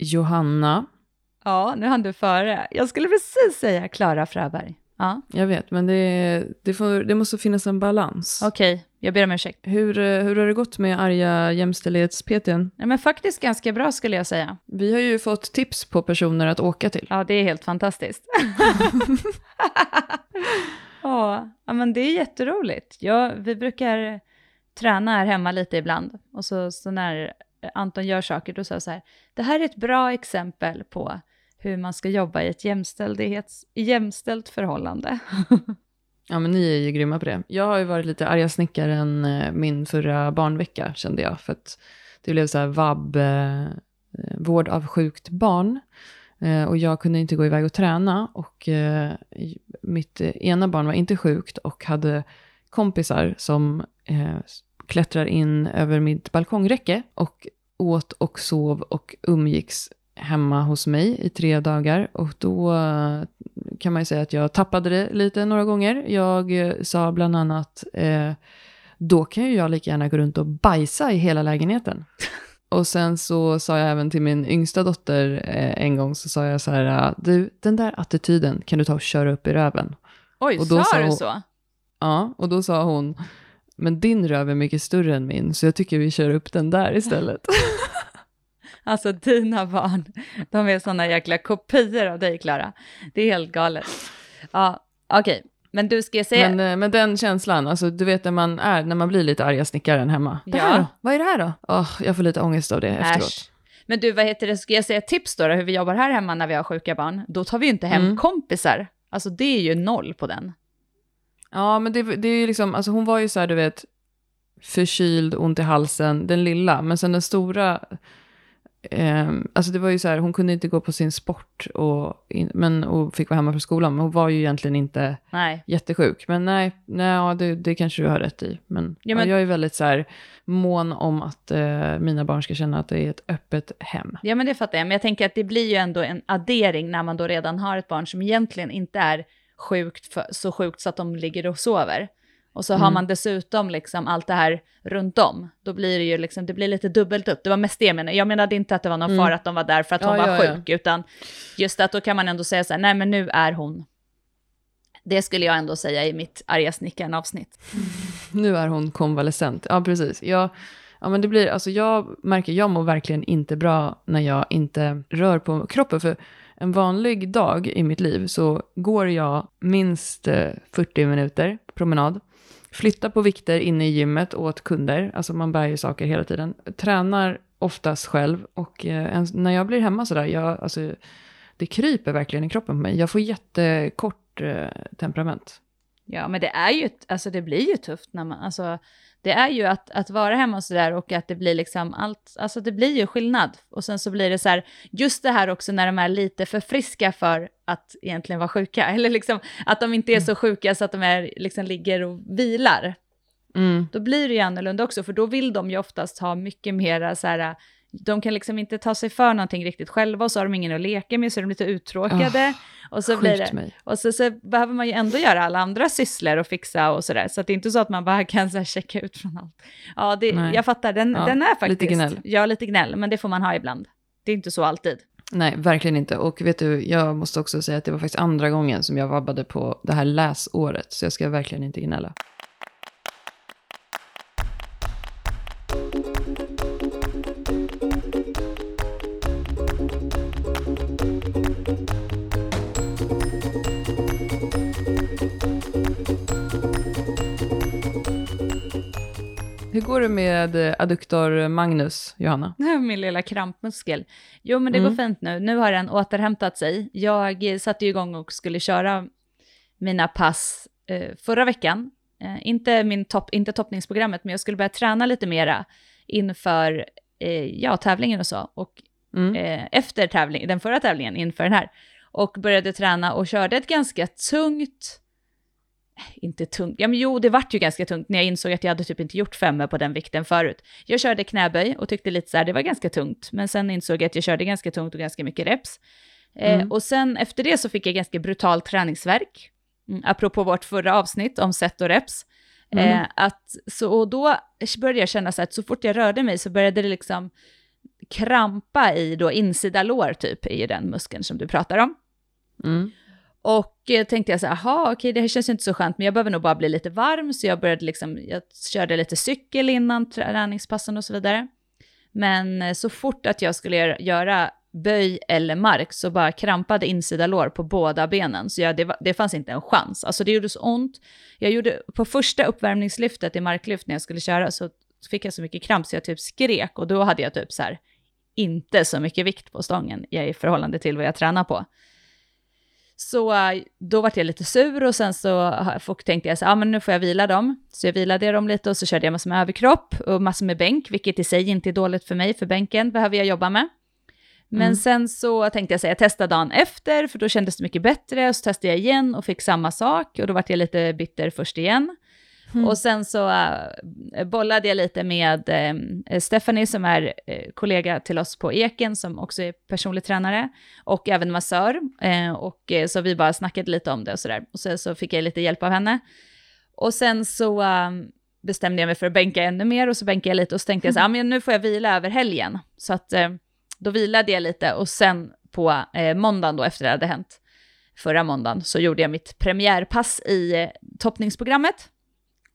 Johanna. Ja, nu hann du före. Jag skulle precis säga Klara Fröberg. Ja. Jag vet, men det, det, får, det måste finnas en balans. Okej, jag ber om ursäkt. Hur, eh, hur har det gått med arga jämställdhets-PTn? Nej, men faktiskt ganska bra skulle jag säga. Vi har ju fått tips på personer att åka till. Ja, det är helt fantastiskt. ja, ja, men det är jätteroligt. Ja, vi brukar träna här hemma lite ibland. Och så, så när Eh, Anton gör saker, då sa jag så här, det här är ett bra exempel på hur man ska jobba i ett jämställdhets, jämställt förhållande. Ja, men ni är ju grymma på det. Jag har ju varit lite arga snickaren eh, min förra barnvecka, kände jag. För att det blev så här vab, eh, eh, vård av sjukt barn. Eh, och jag kunde inte gå iväg och träna. Och eh, mitt ena barn var inte sjukt och hade kompisar som eh, klättrar in över mitt balkongräcke och åt och sov och umgicks hemma hos mig i tre dagar. Och då eh, kan man ju säga att jag tappade det lite några gånger. Jag eh, sa bland annat, eh, då kan ju jag lika gärna gå runt och bajsa i hela lägenheten. Och sen så sa jag även till min yngsta dotter eh, en gång, så sa jag så här, du, den där attityden kan du ta och köra upp i röven. Oj, Och då sa du så? Ja, och då sa hon, men din röv är mycket större än min, så jag tycker vi kör upp den där istället. Alltså dina barn, de är sådana jäkla kopior av dig, Klara. Det är helt galet. Ja, okej. Men du, ska säga... Men, eh, men den känslan, alltså du vet när man är, när man blir lite arga snickaren hemma. Det Ja. här då? Vad är det här då? Åh, jag får lite ångest av det efteråt. Äsch. Men du, vad heter det, ska jag säga tips då, då, hur vi jobbar här hemma när vi har sjuka barn? Då tar vi ju inte hem Mm. kompisar. Alltså det är ju noll på den. Ja, men det, det är ju liksom, alltså hon var ju så här, du vet, förkyld, ont i halsen, den lilla. Men sen den stora, ehm, alltså det var ju så här, hon kunde inte gå på sin sport och, in, men, och fick vara hemma från skolan. Men hon var ju egentligen inte Nej. jättesjuk. Men nej, nej ja, det, det kanske du har rätt i. Men, Ja, men- Ja, jag är väldigt så här mån om att eh, mina barn ska känna att det är ett öppet hem. Ja, men det fattar jag. Men jag tänker att det blir ju ändå en addering när man då redan har ett barn som egentligen inte är sjukt för, så sjukt så att de ligger och sover. Och så har Mm. man dessutom liksom allt det här runt om. Då blir det ju liksom, det blir lite dubbelt upp. Det var mest det jag menade. Jag menade inte att det var någon Mm. fara att de var där för att hon Ja, var ja, ja. sjuk, utan just att då kan man ändå säga så här, nej men nu är hon. Det skulle jag ändå säga i mitt arga snickaren-avsnitt. Nu är hon konvalescent. Ja, precis. Jag, ja, men det blir, alltså jag märker, jag mår verkligen inte bra när jag inte rör på kroppen. För en vanlig dag i mitt liv så går jag minst eh, 40 minuter promenad. Flyttar på vikter inne i gymmet åt kunder. Alltså man bär ju saker hela tiden. Tränar oftast själv. Och eh, när jag blir hemma sådär, jag, alltså, det kryper verkligen i kroppen på mig. Jag får jättekort eh, temperament. Ja, men det är ju, alltså det blir ju tufft när man, alltså det är ju att, att vara hemma och sådär och att det blir liksom allt, alltså det blir ju skillnad. Och sen så blir det så här, just det här också när de är lite för friska för att egentligen vara sjuka, eller liksom att de inte är så sjuka så att de är, liksom ligger och vilar. Mm. Då blir det ju annorlunda också, för då vill de ju oftast ha mycket mera så här, de kan liksom inte ta sig för någonting riktigt själva och så har de ingen att leka med så är de lite uttråkade. Och så blir det, mig. och så, så behöver man ju ändå göra alla andra sysslor och fixa och sådär. Så att det är inte så att man bara kan så här checka ut från allt. Ja, det, jag fattar, den, Ja, den är faktiskt... lite gnäll. Ja, lite gnäll, men det får man ha ibland. Det är inte så alltid. Nej, verkligen inte. Och vet du, jag måste också säga att det var faktiskt andra gången som jag vabbade på det här läsåret. Så jag ska verkligen inte gnälla. Hur går det med eh, adduktor Magnus, Johanna? Min lilla krampmuskel. Jo, men det Mm. går fint nu. Nu har den återhämtat sig. Jag eh, satte ju igång och skulle köra mina pass eh, förra veckan. Eh, inte, min topp, inte toppningsprogrammet, men jag skulle börja träna lite mera inför eh, ja, tävlingen och så. Och Mm. efter tävling, den förra tävlingen inför den här. Och började träna och körde ett ganska tungt, inte tungt, ja men jo det vart ju ganska tungt när jag insåg att jag hade typ inte gjort femmor på den vikten förut. Jag körde knäböj och tyckte lite så här, det var ganska tungt, men sen insåg jag att jag körde ganska tungt och ganska mycket reps. Eh, Mm. och sen efter det så fick jag ganska brutal träningsverk, mm, apropå vårt förra avsnitt om set och reps. Mm. Eh, att, så, och då började jag känna så att så fort jag rörde mig så började det liksom krampa i då insida lår typ, ju den muskeln som du pratar om. Mm. Och eh, tänkte jag så här, jaha okej det här känns ju inte så skönt, men jag behöver nog bara bli lite varm, så jag började liksom, jag körde lite cykel innan träningspassen och så vidare. Men eh, så fort att jag skulle göra, göra böj eller mark så bara krampade insida lår på båda benen. Så jag, det, det fanns inte en chans. Alltså det gjorde så ont. Jag gjorde, på första uppvärmningslyftet i marklyft när jag skulle köra så fick jag så mycket kramp så jag typ skrek och då hade jag typ så här inte så mycket vikt på stången i förhållande till vad jag tränar på. Så då vart jag lite sur och sen så tänkte jag så ja ah, men nu får jag vila dem. Så jag vilade dem lite och så körde jag massor med överkropp och massor med bänk, vilket i sig inte är dåligt för mig, för bänken behöver jag jobba med. Men mm. sen så tänkte jag säga, testa dagen efter, för då kändes det mycket bättre. Så testade jag igen och fick samma sak och då vart jag lite bitter först igen. Mm. Och sen så uh, bollade jag lite med uh, Stephanie som är uh, kollega till oss på Eken som också är personlig tränare och även massör. och så vi bara snackade lite om det och sådär. Och sen så fick jag lite hjälp av henne. Och sen så bestämde jag mig för att bänka ännu mer och så bänkade jag lite och så tänkte jag så här, men nu får jag vila över helgen. Så att då vilade jag lite och sen på eh, måndagen då efter det hade hänt, förra måndagen, så gjorde jag mitt premiärpass i eh, toppningsprogrammet.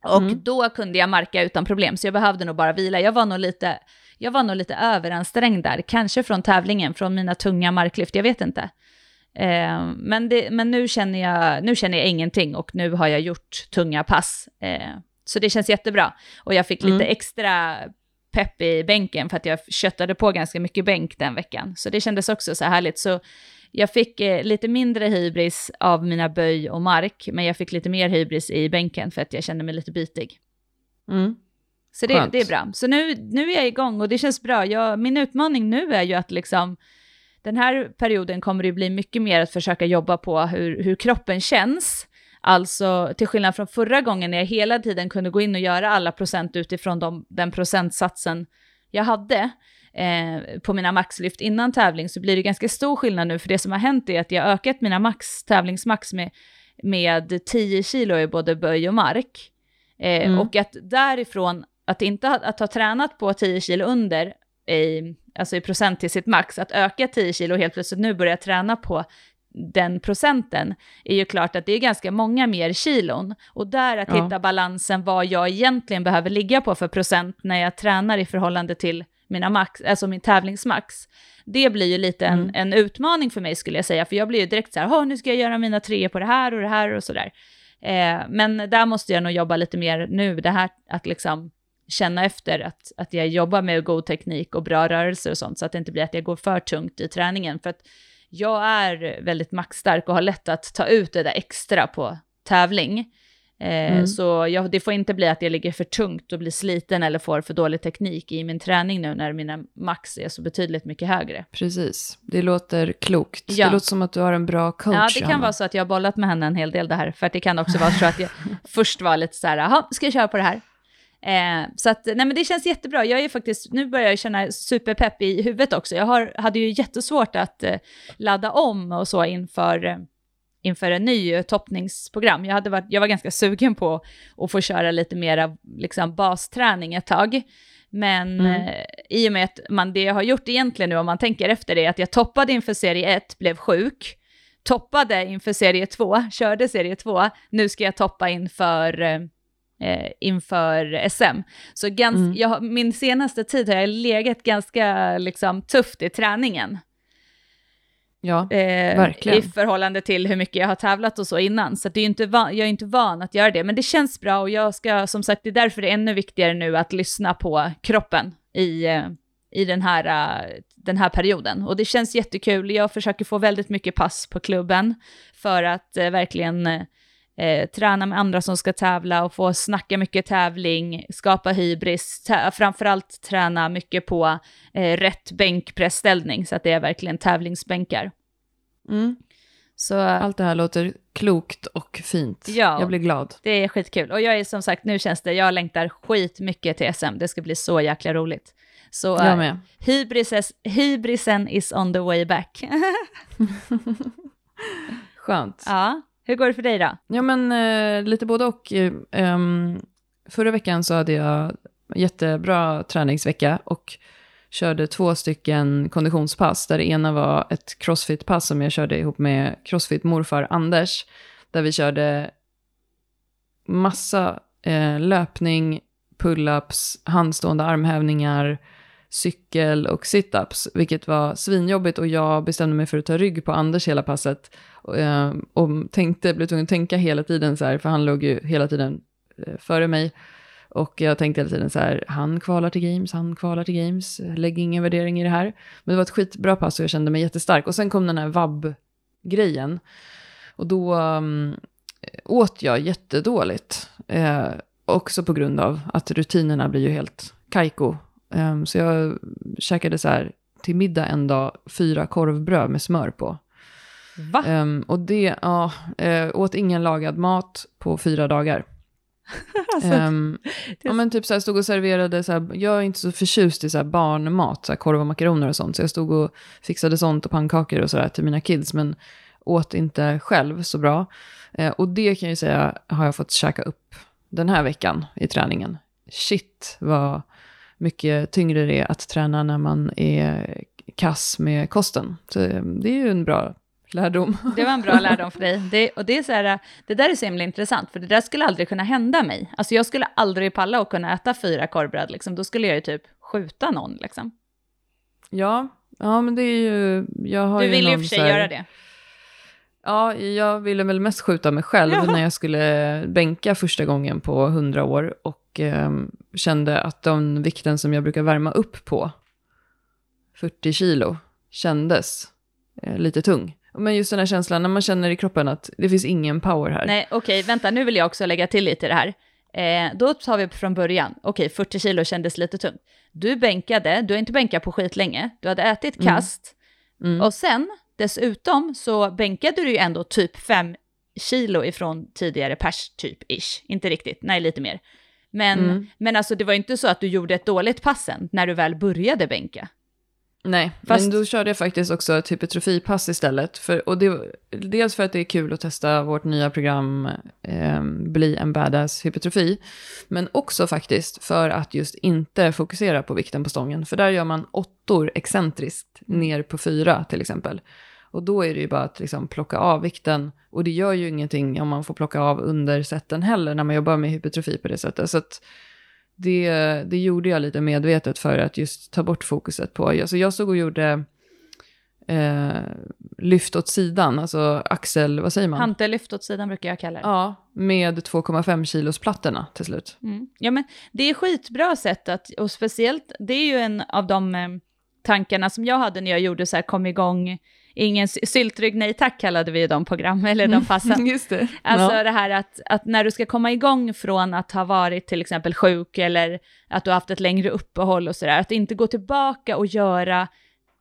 Och mm. då kunde jag marka utan problem, så jag behövde nog bara vila. Jag var nog lite, jag var nog lite överansträngd där, kanske från tävlingen, från mina tunga marklyft, jag vet inte. Eh, men det, men nu, känner jag, nu känner jag ingenting och nu har jag gjort tunga pass. Eh, så det känns jättebra. Och jag fick lite mm. extra pepp i bänken för att jag köttade på ganska mycket bänk den veckan. Så det kändes också så härligt. Så jag fick eh, lite mindre hybris av mina böj och mark, men jag fick lite mer hybris i bänken för att jag kände mig lite bitig. Mm. Så det, det, är bra. Så nu, nu är jag igång och det känns bra. Jag, min utmaning nu är ju att liksom, den här perioden kommer det bli mycket mer att försöka jobba på hur, hur kroppen känns. Alltså till skillnad från förra gången när jag hela tiden kunde gå in och göra alla procent utifrån de, den procentsatsen jag hade eh, på mina maxlyft innan tävling så blir det ganska stor skillnad nu för det som har hänt är att jag har ökat mina max, tävlingsmax med, med 10 kilo i både böj och mark. Eh, mm. Och att därifrån, att inte ha, att ha tränat på 10 kilo under, i, alltså i procent till sitt max, att öka 10 kilo och helt plötsligt nu börja träna på den procenten är ju klart att det är ganska många mer kilon. Och där att ja. hitta balansen vad jag egentligen behöver ligga på för procent när jag tränar i förhållande till mina max, alltså min tävlingsmax. Det blir ju lite en, mm. en utmaning för mig skulle jag säga, för jag blir ju direkt så här, nu ska jag göra mina tre på det här och det här och sådär. Eh, men där måste jag nog jobba lite mer nu, det här att liksom känna efter att, att jag jobbar med god teknik och bra rörelser och sånt, så att det inte blir att jag går för tungt i träningen. För att jag är väldigt maxstark och har lätt att ta ut det där extra på tävling. Eh, mm. Så jag, det får inte bli att jag ligger för tungt och blir sliten eller får för dålig teknik i min träning nu när mina max är så betydligt mycket högre. Precis, det låter klokt. Ja. Det låter som att du har en bra coach. Ja, det kan Anna. vara så att jag har bollat med henne en hel del det här. För det kan också vara så att jag först var lite så här, jaha, ska jag köra på det här? Eh, så att, nej men det känns jättebra. Jag är faktiskt, nu börjar jag känna superpepp i huvudet också. Jag har, hade ju jättesvårt att eh, ladda om och så inför, eh, inför en ny toppningsprogram. Jag, hade varit, jag var ganska sugen på att få köra lite mera liksom, basträning ett tag. Men mm. eh, i och med att man, det jag har gjort egentligen nu, om man tänker efter det, att jag toppade inför serie 1, blev sjuk, toppade inför serie 2, körde serie 2, nu ska jag toppa inför eh, eh, inför SM. Så gans, mm. jag, min senaste tid har jag legat ganska liksom, tufft i träningen. Ja, eh, verkligen. I förhållande till hur mycket jag har tävlat och så innan. Så det är inte van, jag är inte van att göra det. Men det känns bra och jag ska, som sagt, det är därför det är ännu viktigare nu att lyssna på kroppen i, eh, i den, här, uh, den här perioden. Och det känns jättekul. Jag försöker få väldigt mycket pass på klubben för att uh, verkligen eh, träna med andra som ska tävla och få snacka mycket tävling, skapa hybris, framförallt träna mycket på eh, rätt bänkpressställning så att det är verkligen tävlingsbänkar. Mm. Så, Allt det här låter klokt och fint. Ja, jag blir glad. Det är skitkul. Och jag är som sagt, nu känns det, jag längtar skitmycket till SM. Det ska bli så jäkla roligt. Så jag med. Hybrises, hybrisen is on the way back. Skönt. Ja. Hur går det för dig då? Ja, men eh, lite både och. Um, förra veckan så hade jag jättebra träningsvecka och körde två stycken konditionspass. Där det ena var ett crossfit-pass som jag körde ihop med crossfit-morfar Anders. Där vi körde massa eh, löpning, pull-ups, handstående armhävningar, cykel och situps, vilket var svinjobbigt och jag bestämde mig för att ta rygg på Anders hela passet. Och, eh, och tänkte, blev tvungen att tänka hela tiden så här, för han låg ju hela tiden eh, före mig. Och jag tänkte hela tiden så här, han kvalar till games, han kvalar till games, lägg ingen värdering i det här. Men det var ett skitbra pass och jag kände mig jättestark. Och sen kom den här vab-grejen. Och då um, åt jag jättedåligt. Eh, också på grund av att rutinerna blir ju helt kajko. Um, så jag käkade så här till middag en dag fyra korvbröd med smör på. Va? Um, och det, ja, uh, åt ingen lagad mat på fyra dagar. alltså, um, ja, men typ så här, stod och serverade, så här, jag är inte så förtjust i så här barnmat, så här, korv och makaroner och sånt. Så jag stod och fixade sånt och pannkakor och sådär till mina kids, men åt inte själv så bra. Uh, och det kan jag ju säga har jag fått käka upp den här veckan i träningen. Shit vad mycket tyngre det är att träna när man är kass med kosten. Så det är ju en bra lärdom. Det var en bra lärdom för dig. Det, och det, är så här, det där är så himla intressant, för det där skulle aldrig kunna hända mig. Alltså jag skulle aldrig palla att kunna äta fyra korvbröd, liksom. då skulle jag ju typ skjuta någon. Liksom. Ja, ja men det är ju... Jag har du vill ju i och för sig här, göra det. Ja, jag ville väl mest skjuta mig själv när jag skulle bänka första gången på 100 år och eh, kände att den vikten som jag brukar värma upp på, 40 kilo, kändes eh, lite tung. Men just den här känslan när man känner i kroppen att det finns ingen power här. Nej, okej, okay, vänta, nu vill jag också lägga till lite i det här. Eh, då tar vi från början, okej, okay, 40 kilo kändes lite tungt. Du bänkade, du har inte bänkat på skit länge, du hade ätit mm. kast, mm. Mm. och sen dessutom så bänkade du ju ändå typ 5 kilo ifrån tidigare pers, typ ish, inte riktigt, nej lite mer. Men, mm. men alltså det var inte så att du gjorde ett dåligt passen när du väl började bänka. Nej, Fast... men då körde jag faktiskt också ett hypertrofipass istället. För, och det, dels för att det är kul att testa vårt nya program eh, Bli en badass hypertrofi. Men också faktiskt för att just inte fokusera på vikten på stången. För där gör man åttor excentriskt ner på fyra till exempel. Och då är det ju bara att liksom plocka av vikten. Och det gör ju ingenting om man får plocka av under sätten heller när man jobbar med hypertrofi på det sättet. Så att det, det gjorde jag lite medvetet för att just ta bort fokuset på. Alltså jag stod och gjorde eh, lyft åt sidan, alltså axel, vad säger man? Hantellyft åt sidan brukar jag kalla det. Ja, med 2,5 kilos plattorna till slut. Mm. Ja men det är skitbra sätt att, och speciellt, det är ju en av de eh, tankarna som jag hade när jag gjorde så här, kom igång ingen syltrygg nej tack kallade vi de program, eller de passen. Just det. Alltså ja. det här att, att när du ska komma igång från att ha varit till exempel sjuk eller att du har haft ett längre uppehåll och sådär, att inte gå tillbaka och göra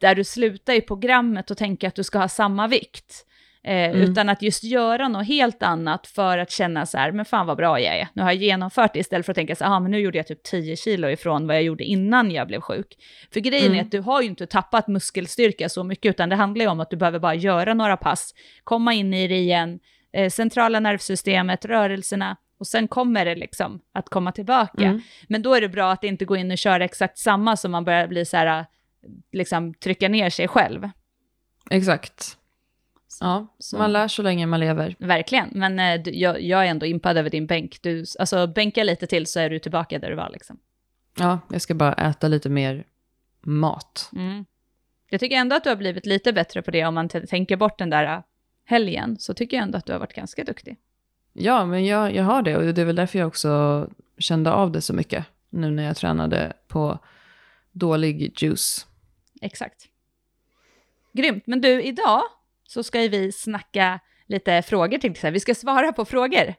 där du slutar i programmet och tänka att du ska ha samma vikt. Eh, mm. Utan att just göra något helt annat för att känna så här, men fan vad bra jag är. Nu har jag genomfört det istället för att tänka så här, men nu gjorde jag typ 10 kilo ifrån vad jag gjorde innan jag blev sjuk. För grejen mm. är att du har ju inte tappat muskelstyrka så mycket, utan det handlar ju om att du behöver bara göra några pass, komma in i det igen, eh, centrala nervsystemet, rörelserna, och sen kommer det liksom att komma tillbaka. Mm. Men då är det bra att inte gå in och köra exakt samma som man börjar bli så här, liksom trycka ner sig själv. Exakt. Ja, så. man lär så länge man lever. Verkligen, men eh, du, jag, jag, är ändå impad över din bänk. Du, alltså bänka lite till så är du tillbaka där du var liksom. Ja, jag ska bara äta lite mer mat. Mm. Jag tycker ändå att du har blivit lite bättre på det om man tänker bort den där äh, helgen, så tycker jag ändå att du har varit ganska duktig. Ja, men jag, jag har det och det är väl därför jag också kände av det så mycket nu när jag tränade på dålig juice. Exakt. Grymt, men du, idag så ska vi snacka lite frågor till så här. Vi ska svara på frågor.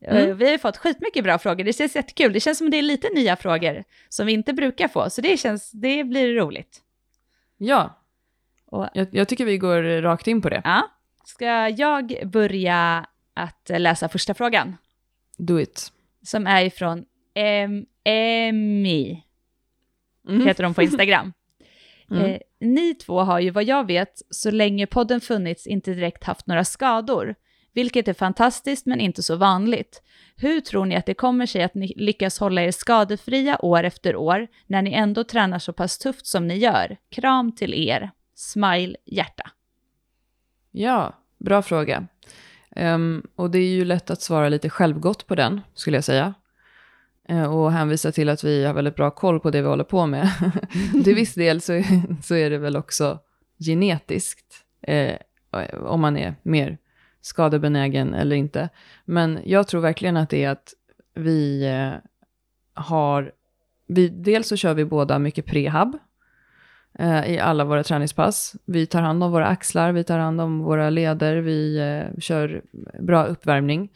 Mm. Vi har ju fått skitmycket bra frågor, det känns jättekul. Det känns som det är lite nya frågor som vi inte brukar få, så det, känns, det blir roligt. Ja, och, jag, jag tycker vi går rakt in på det. Ja. Ska jag börja att läsa första frågan? Do it. Som är ifrån em, Emmy, mm. heter de på Instagram. Mm. Eh, ni två har ju vad jag vet, så länge podden funnits, inte direkt haft några skador. vilket är fantastiskt men inte så vanligt. Hur tror ni att det kommer sig att ni lyckas hålla er skadefria år efter år när ni ändå tränar så pass tufft som ni gör? Kram till er. Smile hjärta. Ja, bra fråga. Um, och det är ju lätt att svara lite självgott på den, skulle jag säga. Eh, och hänvisa till att vi har väldigt bra koll på det vi håller på med. till viss del så, så är det väl också genetiskt, eh, om man är mer skadebenägen eller inte. Men jag tror verkligen att det är att vi eh, har, vi, dels så kör vi båda mycket prehab, eh, i alla våra träningspass. Vi tar hand om våra axlar, vi tar hand om våra leder, vi eh, kör bra uppvärmning.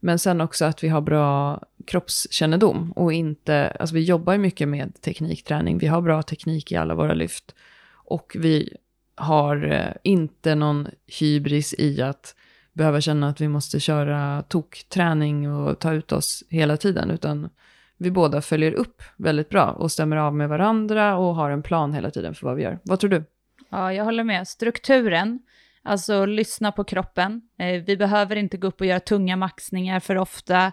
Men sen också att vi har bra kroppskännedom och inte, alltså vi jobbar ju mycket med teknikträning, vi har bra teknik i alla våra lyft. Och vi har eh, inte någon hybris i att behöva känna att vi måste köra tokträning och ta ut oss hela tiden, utan vi båda följer upp väldigt bra och stämmer av med varandra och har en plan hela tiden för vad vi gör. Vad tror du? Ja, jag håller med. Strukturen, alltså lyssna på kroppen. Eh, vi behöver inte gå upp och göra tunga maxningar för ofta.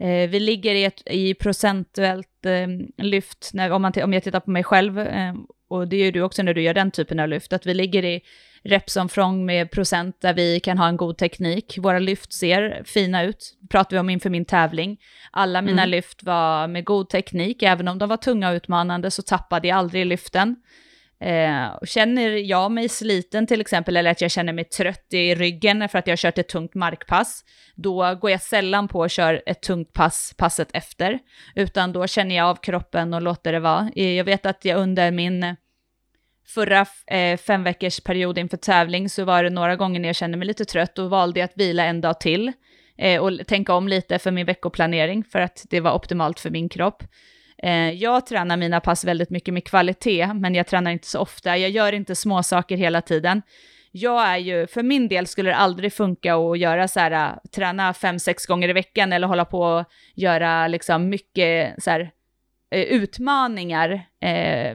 Eh, vi ligger i, ett, i procentuellt eh, lyft, när, om, man om jag tittar på mig själv, eh, och det gör du också när du gör den typen av lyft, att vi ligger i repsomfång med procent där vi kan ha en god teknik. Våra lyft ser fina ut, pratar vi om inför min tävling. Alla mina mm. lyft var med god teknik, även om de var tunga och utmanande så tappade jag aldrig lyften. Eh, känner jag mig sliten till exempel, eller att jag känner mig trött i ryggen för att jag har kört ett tungt markpass, då går jag sällan på och kör ett tungt pass passet efter, utan då känner jag av kroppen och låter det vara. Eh, jag vet att jag under min förra eh, fem veckors period inför tävling så var det några gånger när jag kände mig lite trött och valde jag att vila en dag till eh, och tänka om lite för min veckoplanering för att det var optimalt för min kropp. Eh, jag tränar mina pass väldigt mycket med kvalitet, men jag tränar inte så ofta. Jag gör inte små saker hela tiden. Jag är ju, för min del skulle det aldrig funka att göra så här, äh, träna fem, sex gånger i veckan eller hålla på och göra liksom mycket så här, eh, utmaningar eh,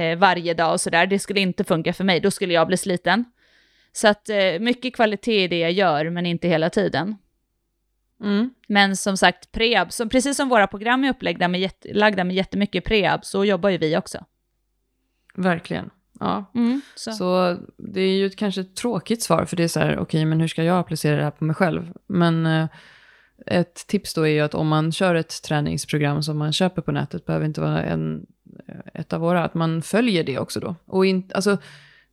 eh, varje dag och sådär. Det skulle inte funka för mig, då skulle jag bli sliten. Så att eh, mycket kvalitet i det jag gör, men inte hela tiden. Mm. Men som sagt, preab, som, precis som våra program är upplagda med, jätt, lagda med jättemycket preab, så jobbar ju vi också. Verkligen. Ja, mm, så. så. det är ju ett kanske ett tråkigt svar, för det är så här, okej, okay, men hur ska jag applicera det här på mig själv? Men eh, ett tips då är ju att om man kör ett träningsprogram som man köper på nätet, behöver inte vara en ett av våra, att man följer det också då. Och in, alltså,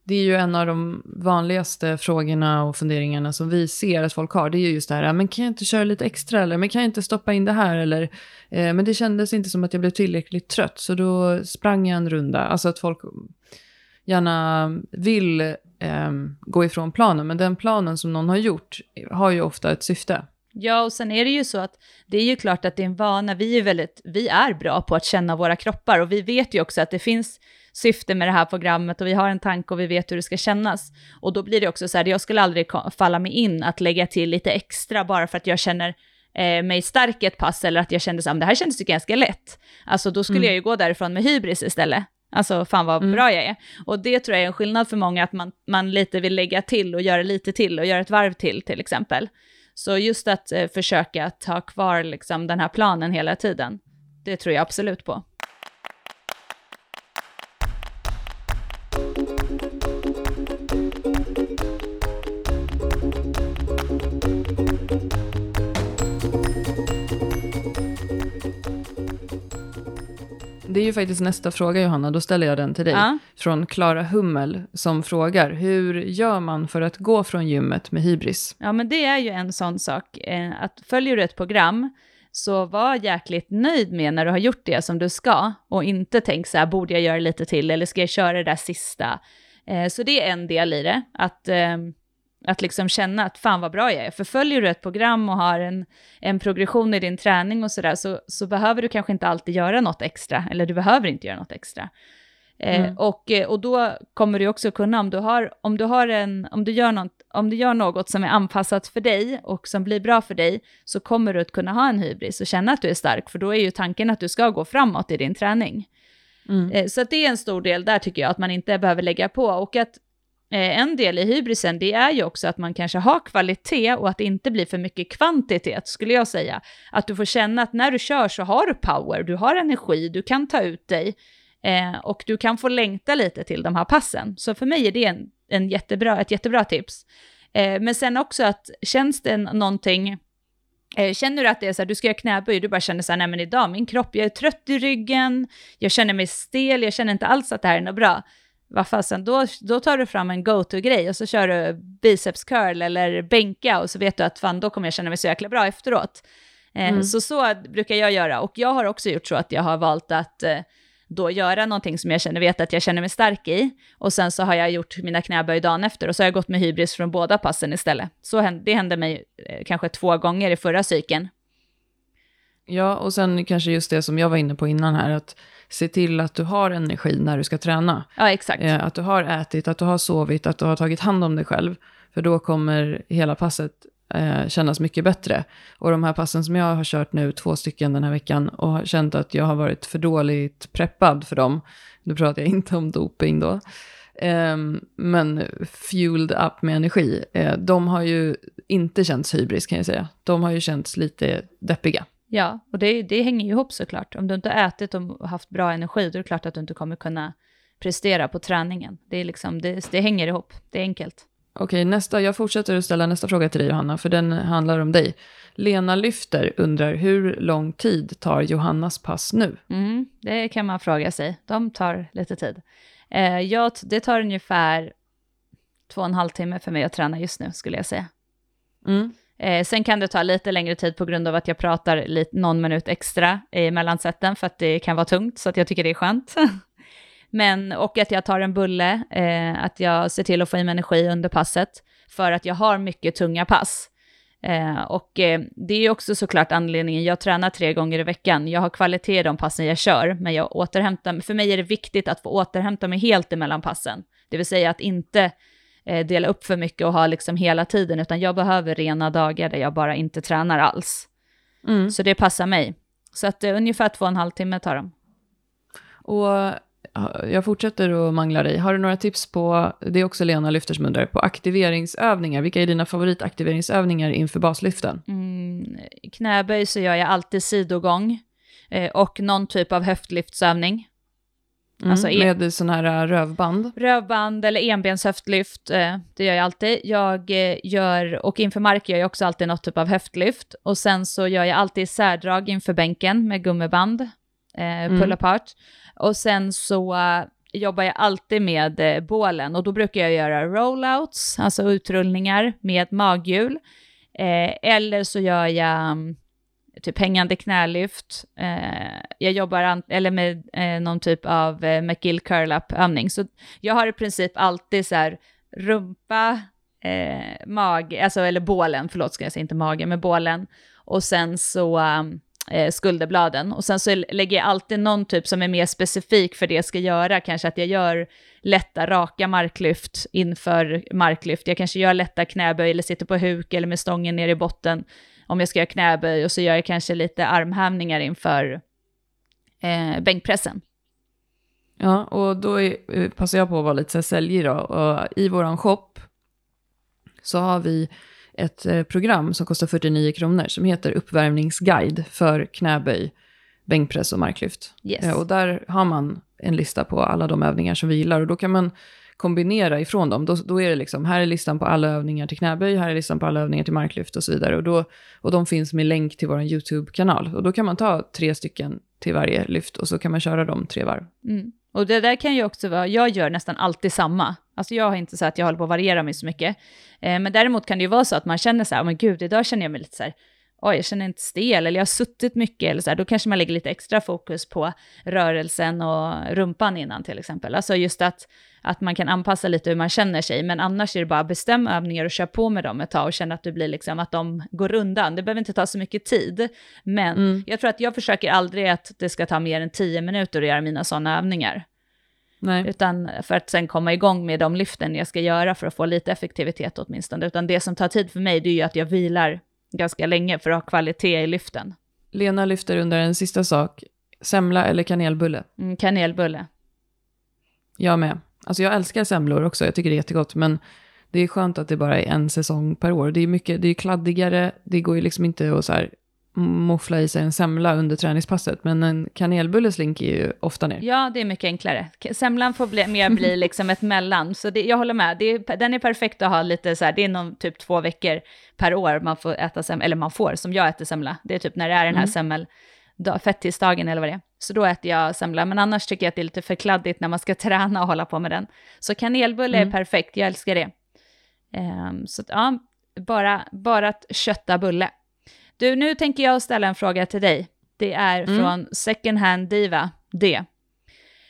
det är ju en av de vanligaste frågorna och funderingarna som vi ser att folk har. Det är ju just det här, men kan jag inte köra lite extra eller men kan jag inte stoppa in det här eller eh, men det kändes inte som att jag blev tillräckligt trött så då sprang jag en runda. Alltså att folk gärna vill eh, gå ifrån planen, men den planen som någon har gjort har ju ofta ett syfte. Ja, och sen är det ju så att det är ju klart att det är en vana. Vi är väldigt, vi är bra på att känna våra kroppar och vi vet ju också att det finns syfte med det här programmet och vi har en tanke och vi vet hur det ska kännas. Och då blir det också så här, jag skulle aldrig falla mig in att lägga till lite extra bara för att jag känner eh, mig stark ett pass eller att jag kände att det här kändes ju ganska lätt. Alltså då skulle mm. jag ju gå därifrån med hybris istället. Alltså fan vad mm. bra jag är. Och det tror jag är en skillnad för många, att man, man lite vill lägga till och göra lite till och göra ett varv till till exempel. Så just att eh, försöka ta kvar liksom, den här planen hela tiden, det tror jag absolut på. Det är ju faktiskt nästa fråga Johanna, då ställer jag den till dig. Ja. Från Klara Hummel som frågar, hur gör man för att gå från gymmet med hybris? Ja men det är ju en sån sak, eh, att följer du ett program så var jäkligt nöjd med när du har gjort det som du ska och inte tänk så här, borde jag göra lite till eller ska jag köra det där sista? Eh, så det är en del i det, att ehm, att liksom känna att fan vad bra jag är. För följer du ett program och har en, en progression i din träning och sådär så, så behöver du kanske inte alltid göra något extra, eller du behöver inte göra något extra. Eh, mm. och, eh, och då kommer du också kunna, om du, har, om, du har en, om, du gör något, om du gör något som är anpassat för dig och som blir bra för dig, så kommer du att kunna ha en hybris och känna att du är stark, för då är ju tanken att du ska gå framåt i din träning. Mm. Eh, så det är en stor del där tycker jag, att man inte behöver lägga på. Och att Eh, en del i hybrisen, det är ju också att man kanske har kvalitet och att det inte blir för mycket kvantitet, skulle jag säga. Att du får känna att när du kör så har du power, du har energi, du kan ta ut dig eh, och du kan få längta lite till de här passen. Så för mig är det en, en jättebra, ett jättebra tips. Eh, men sen också att känns det någonting Eh, känner du att det är så här, du ska göra knäböj, du bara känner så här, nej men idag, min kropp, jag är trött i ryggen, jag känner mig stel, jag känner inte alls att det här är något bra. Vad fasen, då, då tar du fram en go-to-grej och så kör du biceps curl eller bänka och så vet du att fan, då kommer jag känna mig så jäkla bra efteråt. Eh, mm. Så så brukar jag göra och jag har också gjort så att jag har valt att eh, då göra någonting som jag känner, vet att jag känner mig stark i. Och sen så har jag gjort mina knäböj dagen efter och så har jag gått med hybris från båda passen istället. Så hände, det hände mig eh, kanske två gånger i förra cykeln. Ja, och sen kanske just det som jag var inne på innan här, att se till att du har energi när du ska träna. Ja, exakt. Eh, att du har ätit, att du har sovit, att du har tagit hand om dig själv. För då kommer hela passet eh, kännas mycket bättre. Och de här passen som jag har kört nu, två stycken den här veckan, och har känt att jag har varit för dåligt preppad för dem. Nu pratar jag inte om doping då. Eh, men fueled up med energi. Eh, de har ju inte känts hybris kan jag säga. De har ju känts lite deppiga. Ja, och det, det hänger ju ihop såklart. Om du inte ätit och haft bra energi, då är det klart att du inte kommer kunna prestera på träningen. Det, är liksom, det, det hänger ihop, det är enkelt. Okej, nästa, jag fortsätter att ställa nästa fråga till dig Johanna, för den handlar om dig. Lena Lyfter undrar hur lång tid tar Johannas pass nu? Mm, det kan man fråga sig. De tar lite tid. Eh, jag, det tar ungefär två och en halv timme för mig att träna just nu, skulle jag säga. Mm. Eh, sen kan det ta lite längre tid på grund av att jag pratar lite, någon minut extra i mellansätten, för att det kan vara tungt, så att jag tycker det är skönt. Men, och att jag tar en bulle, eh, att jag ser till att få i mig energi under passet, för att jag har mycket tunga pass. Eh, och eh, det är också såklart anledningen, jag tränar tre gånger i veckan, jag har kvalitet i de passen jag kör, men jag återhämtar för mig är det viktigt att få återhämta mig helt emellan passen. Det vill säga att inte eh, dela upp för mycket och ha liksom hela tiden, utan jag behöver rena dagar där jag bara inte tränar alls. Mm. Så det passar mig. Så att eh, ungefär två och en halv timme tar de. Och jag fortsätter att mangla dig. Har du några tips på, det är också Lena Lyfter som undrar, på aktiveringsövningar? Vilka är dina favoritaktiveringsövningar inför baslyften? Mm, knäböj så gör jag alltid sidogång eh, och någon typ av höftlyftsövning. Mm, alltså med sån här äh, rövband? Rövband eller enbenshöftlyft, eh, det gör jag alltid. Jag eh, gör, och inför mark gör jag också alltid något typ av höftlyft. Och sen så gör jag alltid särdrag inför bänken med gummiband, eh, pull mm. apart. Och sen så uh, jobbar jag alltid med bålen och då brukar jag göra rollouts, alltså utrullningar med maghjul. Eller så gör jag um, typ hängande knälyft. Eh, jag jobbar eller med eh, någon typ av eh, McGill curl-up-övning. Så jag har i princip alltid så här rumpa, eh, mag, alltså eller bålen, förlåt ska jag säga inte mage, men bålen. Och sen så um, eh, skulderbladen. Och sen så lägger jag alltid någon typ som är mer specifik för det jag ska göra. Kanske att jag gör lätta raka marklyft inför marklyft. Jag kanske gör lätta knäböj eller sitter på huk eller med stången ner i botten om jag ska göra knäböj. Och så gör jag kanske lite armhävningar inför eh, bänkpressen. Ja, och då är, eh, passar jag på att vara lite säljig då. Och I våran shop så har vi ett eh, program som kostar 49 kronor som heter Uppvärmningsguide för knäböj, bänkpress och marklyft. Yes. Eh, och där har man en lista på alla de övningar som vi gillar och då kan man kombinera ifrån dem. Då, då är det liksom, här är listan på alla övningar till knäböj, här är listan på alla övningar till marklyft och så vidare. Och, då, och de finns med länk till vår YouTube-kanal. Och då kan man ta tre stycken till varje lyft och så kan man köra dem tre varv. Mm. Och det där kan ju också vara, jag gör nästan alltid samma. Alltså jag har inte så att jag håller på att variera mig så mycket. Eh, men däremot kan det ju vara så att man känner så här, oh, men gud, idag känner jag mig lite så här, oj, jag känner inte stel, eller jag har suttit mycket, eller så här, då kanske man lägger lite extra fokus på rörelsen och rumpan innan till exempel. Alltså just att, att man kan anpassa lite hur man känner sig, men annars är det bara bestäm övningar och kör på med dem ett tag och känna att du blir liksom, att de går undan. Det behöver inte ta så mycket tid, men mm. jag tror att jag försöker aldrig att det ska ta mer än tio minuter att göra mina sådana övningar. Nej. Utan för att sen komma igång med de lyften jag ska göra för att få lite effektivitet åtminstone. Utan det som tar tid för mig det är ju att jag vilar ganska länge för att ha kvalitet i lyften. Lena lyfter under en sista sak. Semla eller kanelbulle? Mm, kanelbulle. Jag med. Alltså jag älskar semlor också, jag tycker det är jättegott. Men det är skönt att det bara är en säsong per år. Det är mycket, det är kladdigare, det går ju liksom inte att så här moffla i sig en semla under träningspasset. Men en kanelbulle slinker ju ofta ner. Ja, det är mycket enklare. Semlan får bli, mer bli liksom ett mellan. Så det, jag håller med, det är, den är perfekt att ha lite så här, det är någon typ två veckor per år man får äta semla, eller man får, som jag äter semla. Det är typ när det är den här mm. semmel, fettisdagen eller vad det är. Så då äter jag semla, men annars tycker jag att det är lite för kladdigt när man ska träna och hålla på med den. Så kanelbulle mm. är perfekt, jag älskar det. Um, så ja, bara, bara att kötta bulle. Du, nu tänker jag ställa en fråga till dig. Det är mm. från Second Hand Diva, D.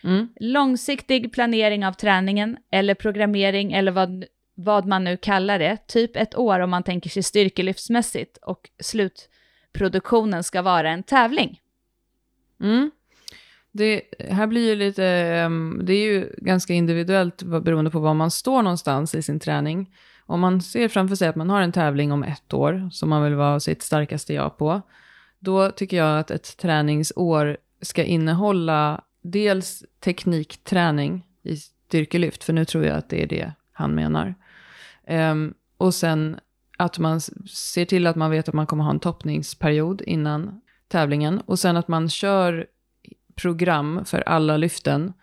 Mm. Långsiktig planering av träningen eller programmering eller vad, vad man nu kallar det, typ ett år om man tänker sig styrkelyftsmässigt och slutproduktionen ska vara en tävling. Mm. Det här blir ju lite, ehm, det är ju ganska individuellt beroende på var man står någonstans i sin träning. Om man ser framför sig att man har en tävling om ett år som man vill vara sitt starkaste jag på, då tycker jag att ett träningsår ska innehålla dels teknikträning i styrkelyft, för nu tror jag att det är det han menar. Um, och sen att man ser till att man vet att man kommer ha en toppningsperiod innan tävlingen. Och sen att man kör program för alla lyften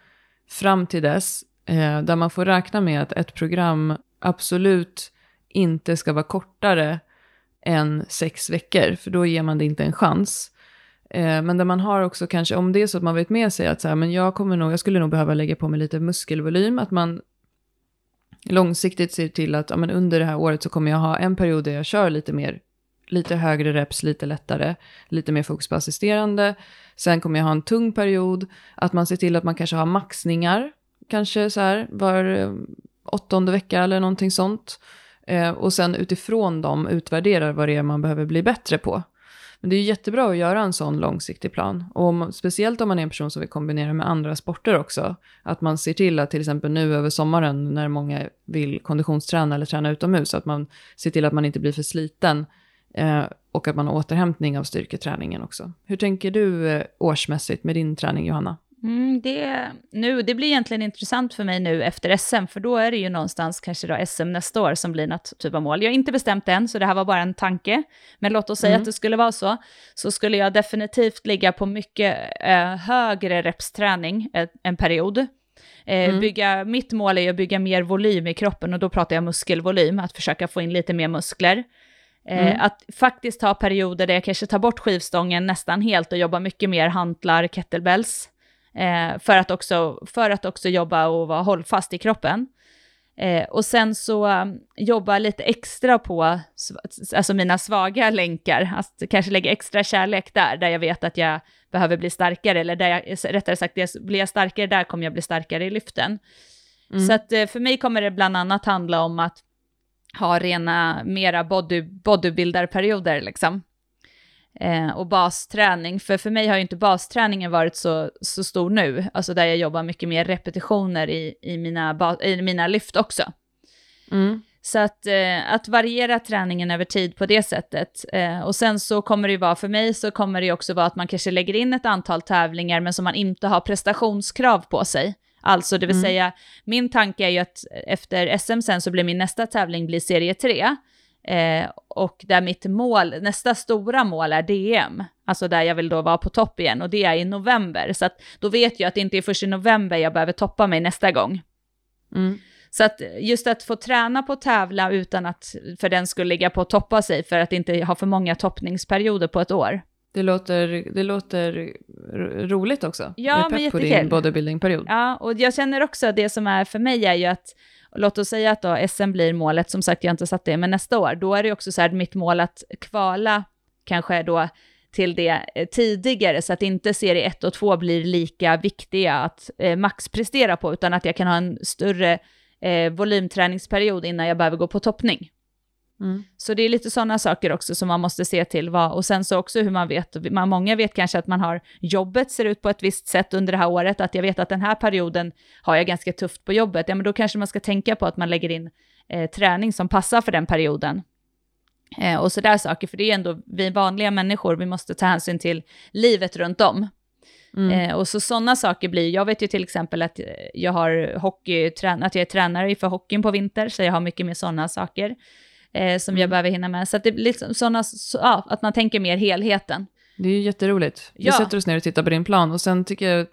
fram till dess, eh, där man får räkna med att ett program absolut inte ska vara kortare än sex veckor, för då ger man det inte en chans. Eh, men där man har också kanske, om det är så att man vet med sig att så här, men jag, kommer nog, jag skulle nog behöva lägga på mig lite muskelvolym, att man långsiktigt ser till att ja, men under det här året så kommer jag ha en period där jag kör lite mer, lite högre reps, lite lättare, lite mer fokus på assisterande. Sen kommer jag ha en tung period, att man ser till att man kanske har maxningar, kanske så här var åttonde vecka eller någonting sånt. Eh, och sen utifrån dem utvärderar vad det är man behöver bli bättre på. Men det är jättebra att göra en sån långsiktig plan. Och om, speciellt om man är en person som vill kombinera med andra sporter också. Att man ser till att till exempel nu över sommaren när många vill konditionsträna eller träna utomhus, att man ser till att man inte blir för sliten. Eh, och att man har återhämtning av styrketräningen också. Hur tänker du eh, årsmässigt med din träning, Johanna? Mm, det, nu, det blir egentligen intressant för mig nu efter SM, för då är det ju någonstans kanske då SM nästa år som blir något typ av mål. Jag har inte bestämt än, så det här var bara en tanke. Men låt oss säga mm. att det skulle vara så, så skulle jag definitivt ligga på mycket eh, högre repsträning eh, en period. Eh, mm. bygga, mitt mål är att bygga mer volym i kroppen och då pratar jag muskelvolym, att försöka få in lite mer muskler. Eh, mm. Att faktiskt ha perioder där jag kanske tar bort skivstången nästan helt och jobbar mycket mer hantlar, kettlebells. Eh, för, att också, för att också jobba och vara hållfast i kroppen. Eh, och sen så um, jobba lite extra på alltså mina svaga länkar, att kanske lägga extra kärlek där, där jag vet att jag behöver bli starkare, eller där jag, rättare sagt, blir jag starkare där kommer jag bli starkare i lyften. Mm. Så att eh, för mig kommer det bland annat handla om att ha rena, mera body, bodybuildarperioder liksom eh, och basträning. För för mig har ju inte basträningen varit så, så stor nu, alltså där jag jobbar mycket mer repetitioner i, i, mina, i mina lyft också. Mm. Så att, eh, att variera träningen över tid på det sättet. Eh, och sen så kommer det ju vara, för mig så kommer det ju också vara att man kanske lägger in ett antal tävlingar men som man inte har prestationskrav på sig. Alltså det vill mm. säga, min tanke är ju att efter SM sen så blir min nästa tävling blir serie 3. Eh, och där mitt mål, nästa stora mål är DM, alltså där jag vill då vara på topp igen och det är i november. Så att då vet jag att det inte är först i november jag behöver toppa mig nästa gång. Mm. Så att just att få träna på att tävla utan att för den skulle ligga på att toppa sig för att inte ha för många toppningsperioder på ett år. Det låter, det låter roligt också. Ja, men pepp på din bodybuildingperiod. Ja, och jag känner också att det som är för mig är ju att låt oss säga att då SM blir målet, som sagt jag har inte satt det, men nästa år, då är det också så här mitt mål att kvala kanske då till det eh, tidigare, så att inte serie 1 och 2 blir lika viktiga att eh, maxprestera på, utan att jag kan ha en större eh, volymträningsperiod innan jag behöver gå på toppning. Mm. Så det är lite sådana saker också som man måste se till. Vad, och sen så också hur man vet, man, många vet kanske att man har jobbet ser ut på ett visst sätt under det här året, att jag vet att den här perioden har jag ganska tufft på jobbet, ja men då kanske man ska tänka på att man lägger in eh, träning som passar för den perioden. Eh, och sådär saker, för det är ändå vi vanliga människor, vi måste ta hänsyn till livet runt om. Mm. Eh, och så sådana saker blir, jag vet ju till exempel att eh, jag har hockey, att jag är tränare för hockeyn på vinter, så jag har mycket mer sådana saker eh, som jag Mm. behöver hinna med. Så att det liksom sådana, så, ja, att man tänker mer helheten. Det är ju jätteroligt. Vi Ja. sätter oss ner och tittar på din plan och sen tycker jag,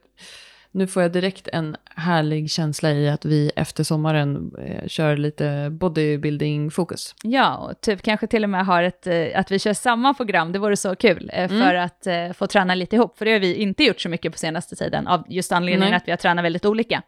nu får jag direkt en härlig känsla i att vi efter sommaren eh, kör lite bodybuilding-fokus. Ja, och typ kanske till och med har ett, eh, att vi kör samma program, det vore så kul, eh, Mm. för att eh, få träna lite ihop, för det har vi inte gjort så mycket på senaste tiden, av just anledningen Nej. att vi har tränat väldigt olika.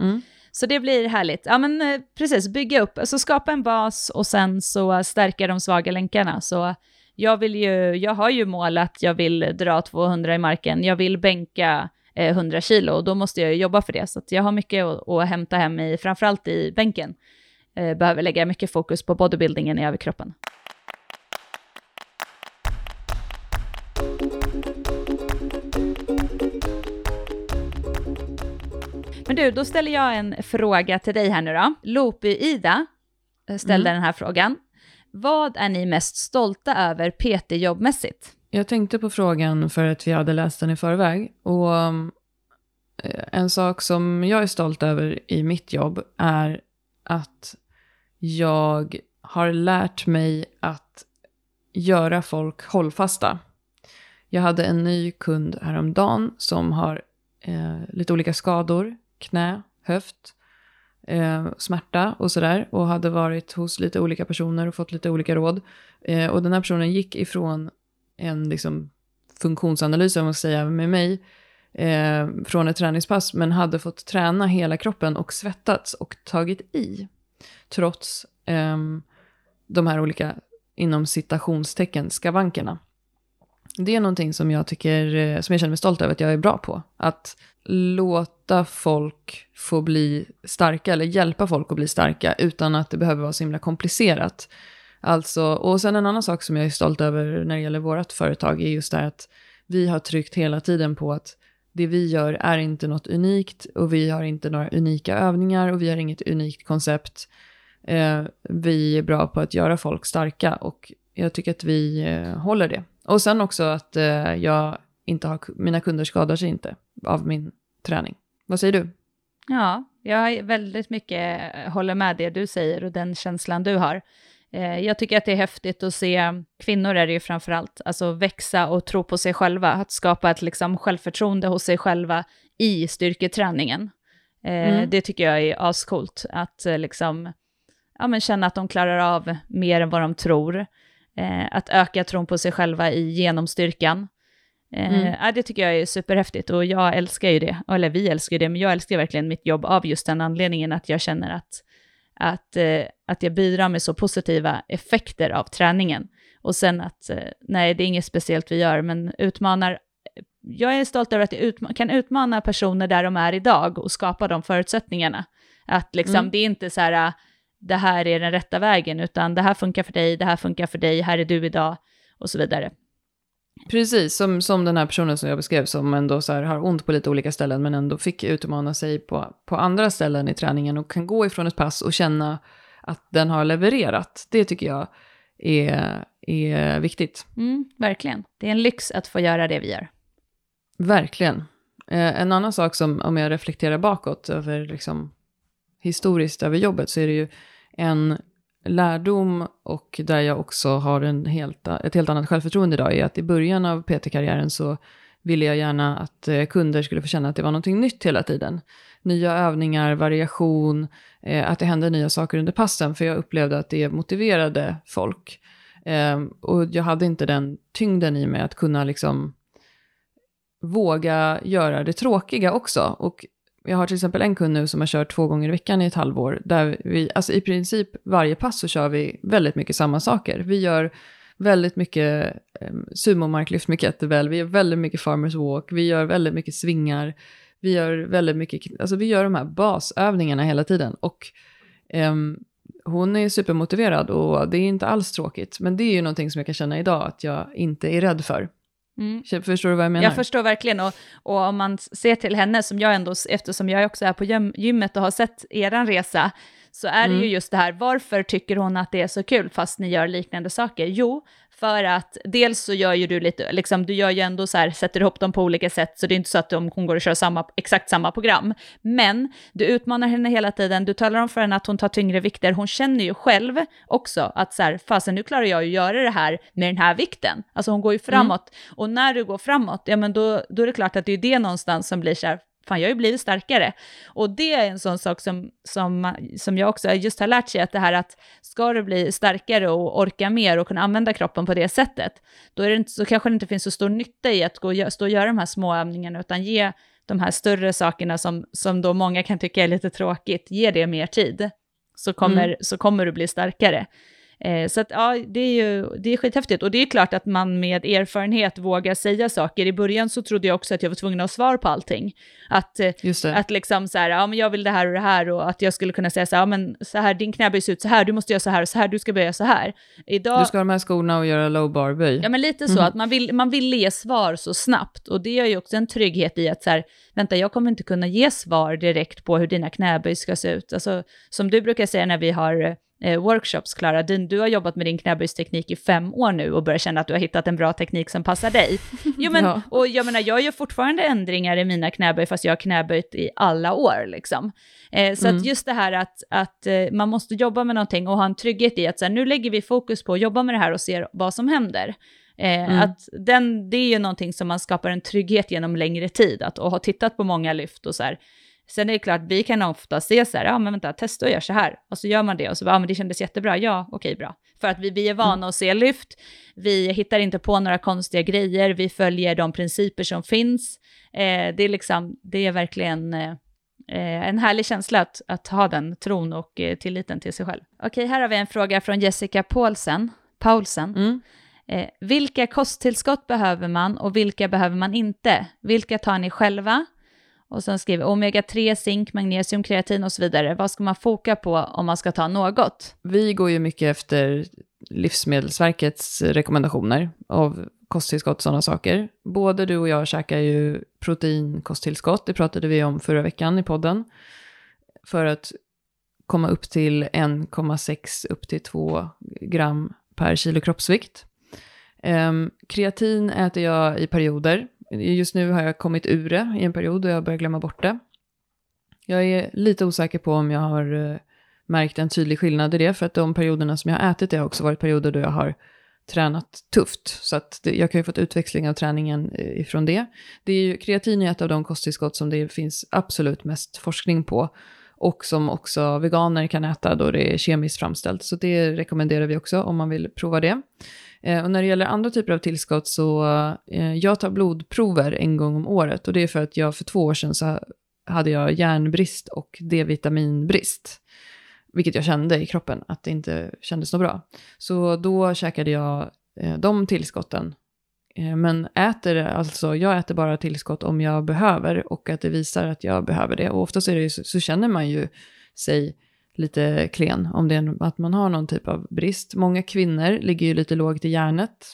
Mm. Så det blir härligt. Ja men eh, precis, bygga upp, alltså skapa en bas och sen så stärka de svaga länkarna. Så jag vill ju, jag har ju mål att jag vill dra 200 i marken, jag vill bänka eh, 100 kilo och då måste jag jobba för det. Så att jag har mycket att, att hämta hem i, framförallt i bänken. Eh, behöver lägga mycket fokus på bodybuildingen i överkroppen. Men du, då ställer jag en fråga till dig här nu då. Loopy-Ida eh, ställde den här frågan. Vad är ni mest stolta över PT-jobbmässigt? Jag tänkte på frågan för att vi hade läst den i förväg. Och um, eh, en sak som jag är stolt över i mitt jobb är att jag har lärt mig att göra folk hållfasta. Jag hade en ny kund häromdagen som har eh, lite olika skador, knä, höft, eh, smärta och sådär. Och hade varit hos lite olika personer och fått lite olika råd. Eh, och den här personen gick ifrån en liksom, funktionsanalys, om man ska säga, med mig eh, från ett träningspass, men hade fått träna hela kroppen och svettats och tagit i. Trots ehm, de här olika, inom citationstecken, skavankerna. Det är någonting som jag tycker, eh, som jag känner mig stolt över att jag är bra på. Att låta folk få bli starka, eller hjälpa folk att bli starka, utan att det behöver vara så himla komplicerat. Alltså, och sen en annan sak som jag är stolt över när det gäller vårt företag är just det här att vi har tryckt hela tiden på att det vi gör är inte något unikt och vi har inte några unika övningar och vi har inget unikt koncept. Eh, vi är bra på att göra folk starka och jag tycker att vi eh, håller det. Och sen också att eh, jag inte har, mina kunder skadar sig inte av min träning. Vad säger du? Ja, jag är väldigt mycket eh, håller med det du säger och den känslan du har. Eh, Jag tycker att det är häftigt att se, kvinnor är det ju framför allt, alltså växa och tro på sig själva, att skapa ett liksom självförtroende hos sig själva i styrketräningen. Eh, Mm. Det tycker jag är ascoolt, att liksom, ja, men känna att de klarar av mer än vad de tror. Eh, att öka tron på sig själva i genomstyrkan. Eh, Mm. det tycker jag är superhäftigt och jag älskar ju det, eller vi älskar ju det, men jag älskar verkligen mitt jobb av just den anledningen att jag känner att, att, eh, att jag bidrar med så positiva effekter av träningen. Och sen att, eh, nej det är inget speciellt vi gör, men utmanar, jag är stolt över att jag utma- kan utmana personer där de är idag och skapa de förutsättningarna. Att liksom, Mm. det är inte så här, det här är den rätta vägen, utan det här funkar för dig, det här funkar för dig, här är du idag och så vidare. Precis, som, som den här personen som jag beskrev som ändå så här har ont på lite olika ställen men ändå fick utmana sig på, på andra ställen i träningen och kan gå ifrån ett pass och känna att den har levererat. Det tycker jag är, är viktigt. Mm, verkligen. Det är en lyx att få göra det vi gör. Verkligen. Eh, en annan sak som, om jag reflekterar bakåt över liksom historiskt över jobbet så är det ju en lärdom och där jag också har en helt, ett helt annat självförtroende idag är att i början av PT-karriären så ville jag gärna att eh, kunder skulle få känna att det var någonting nytt hela tiden. Nya övningar, variation, eh, att det hände nya saker under passen för jag upplevde att det motiverade folk. Ehm, och jag hade inte den tyngden i mig att kunna liksom våga göra det tråkiga också. Och jag har till exempel en kund nu som har kört två gånger i veckan i ett halvår. Där vi, alltså i princip varje pass så kör vi väldigt mycket samma saker. Vi gör väldigt mycket eh, sumomarklyft med kettlebell, vi gör väldigt mycket farmers walk, vi gör väldigt mycket svingar, vi gör väldigt mycket, alltså vi gör de här basövningarna hela tiden. Och eh, hon är supermotiverad och det är inte alls tråkigt. Men det är ju någonting som jag kan känna idag att jag inte är rädd för. Mm. Förstår du vad jag menar? Jag förstår verkligen, och, och om man ser till henne, som jag ändå, eftersom jag också är på gym, gymmet och har sett eran resa, så är det Mm. ju just det här, varför tycker hon att det är så kul fast ni gör liknande saker? Jo, för att dels så gör ju du lite, liksom du gör ju ändå så här, sätter ihop dem på olika sätt, så det är inte så att de, hon går och kör samma, exakt samma program. Men du utmanar henne hela tiden, du talar om för henne att hon tar tyngre vikter, hon känner ju själv också att så här, fasen nu klarar jag ju göra det här med den här vikten. Alltså hon går ju framåt, och när du går framåt, ja men då, då är det klart att det är det någonstans som blir så här, fan jag har ju blivit starkare. Och det är en sån sak som, som, som jag också just har lärt sig, att det här att ska du bli starkare och orka mer och kunna använda kroppen på det sättet, då, är det inte, så kanske det inte finns så stor nytta i att gå och stå och göra de här små övningarna, utan ge de här större sakerna som, som då många kan tycka är lite tråkigt, ge det mer tid, så kommer, Mm. så kommer du bli starkare. Eh, så att ja, det är ju det är skithäftigt. Och det är klart att man med erfarenhet vågar säga saker. I början så trodde jag också att jag var tvungen att ha svar på allting. Att, eh, att liksom så här, ja men jag vill det här och det här och att jag skulle kunna säga så här, ja men så här, din knäböj ser ut så här, du måste göra så här och så här, du ska böja så här. Idag, Du ska ha de här skorna och göra low bar böj. Ja men lite så, Mhm. att man vill, man vill ge svar så snabbt. Och det är ju också en trygghet i att så här, vänta jag kommer inte kunna ge svar direkt på hur dina knäböj ska se ut. Alltså som du brukar säga när vi har eh, workshops, Klara, din, du har jobbat med din knäböjsteknik i fem år nu och börjar känna att du har hittat en bra teknik som passar dig. Jo men, Ja. och jag menar jag gör fortfarande ändringar i mina knäböj fast jag har knäböjt i alla år liksom. Eh, så Mm. att just det här att, att eh, man måste jobba med någonting och ha en trygghet i att så här, nu lägger vi fokus på att jobba med det här och ser vad som händer. Eh, Mm. att den, det är ju någonting som man skapar en trygghet genom längre tid, att och ha tittat på många lyft och så här. Sen är det klart, vi kan ofta se så här, ja men vänta, testa och gör så här. Och så gör man det och så bara, ja men det kändes jättebra, ja okej bra. För att vi, vi är vana Mm. att se lyft, vi hittar inte på några konstiga grejer, vi följer de principer som finns. Eh, det är liksom, det är verkligen eh, eh, en härlig känsla att, att ha den tron och eh, tilliten till sig själv. Okej, här har vi en fråga från Jessica Paulsen. Paulsen. Mm. Eh, vilka kosttillskott behöver man och vilka behöver man inte? Vilka tar ni själva? Och sen skriver omega-3, zink, magnesium, kreatin och så vidare. Vad ska man foka på om man ska ta något? Vi går ju mycket efter Livsmedelsverkets rekommendationer av kosttillskott och sådana saker. Både du och jag käkar ju proteinkosttillskott, det pratade vi om förra veckan i podden. För att komma upp till 1,6 upp till 2 gram per kilo kroppsvikt. Um, kreatin äter jag i perioder. Just nu har jag kommit ur det i en period och jag börjar glömma bort det. Jag är lite osäker på om jag har eh, märkt en tydlig skillnad i det, för att de perioderna som jag har ätit det har också varit perioder då jag har tränat tufft. Så att det, jag kan ju fått utväxling av träningen eh, ifrån det. det är ju, kreatin är ett av de kosttillskott som det finns absolut mest forskning på. Och som också veganer kan äta då det är kemiskt framställt. Så det rekommenderar vi också om man vill prova det. Eh, och när det gäller andra typer av tillskott så, eh, jag tar blodprover en gång om året. Och det är för att jag för två år sedan så hade jag järnbrist och D-vitaminbrist. Vilket jag kände i kroppen, att det inte kändes så bra. Så då käkade jag eh, de tillskotten. Eh, men äter, alltså, jag äter bara tillskott om jag behöver och att det visar att jag behöver det. Och oftast är det ju så, så känner man ju sig lite klen om det är att man har någon typ av brist. Många kvinnor ligger ju lite lågt i järnet.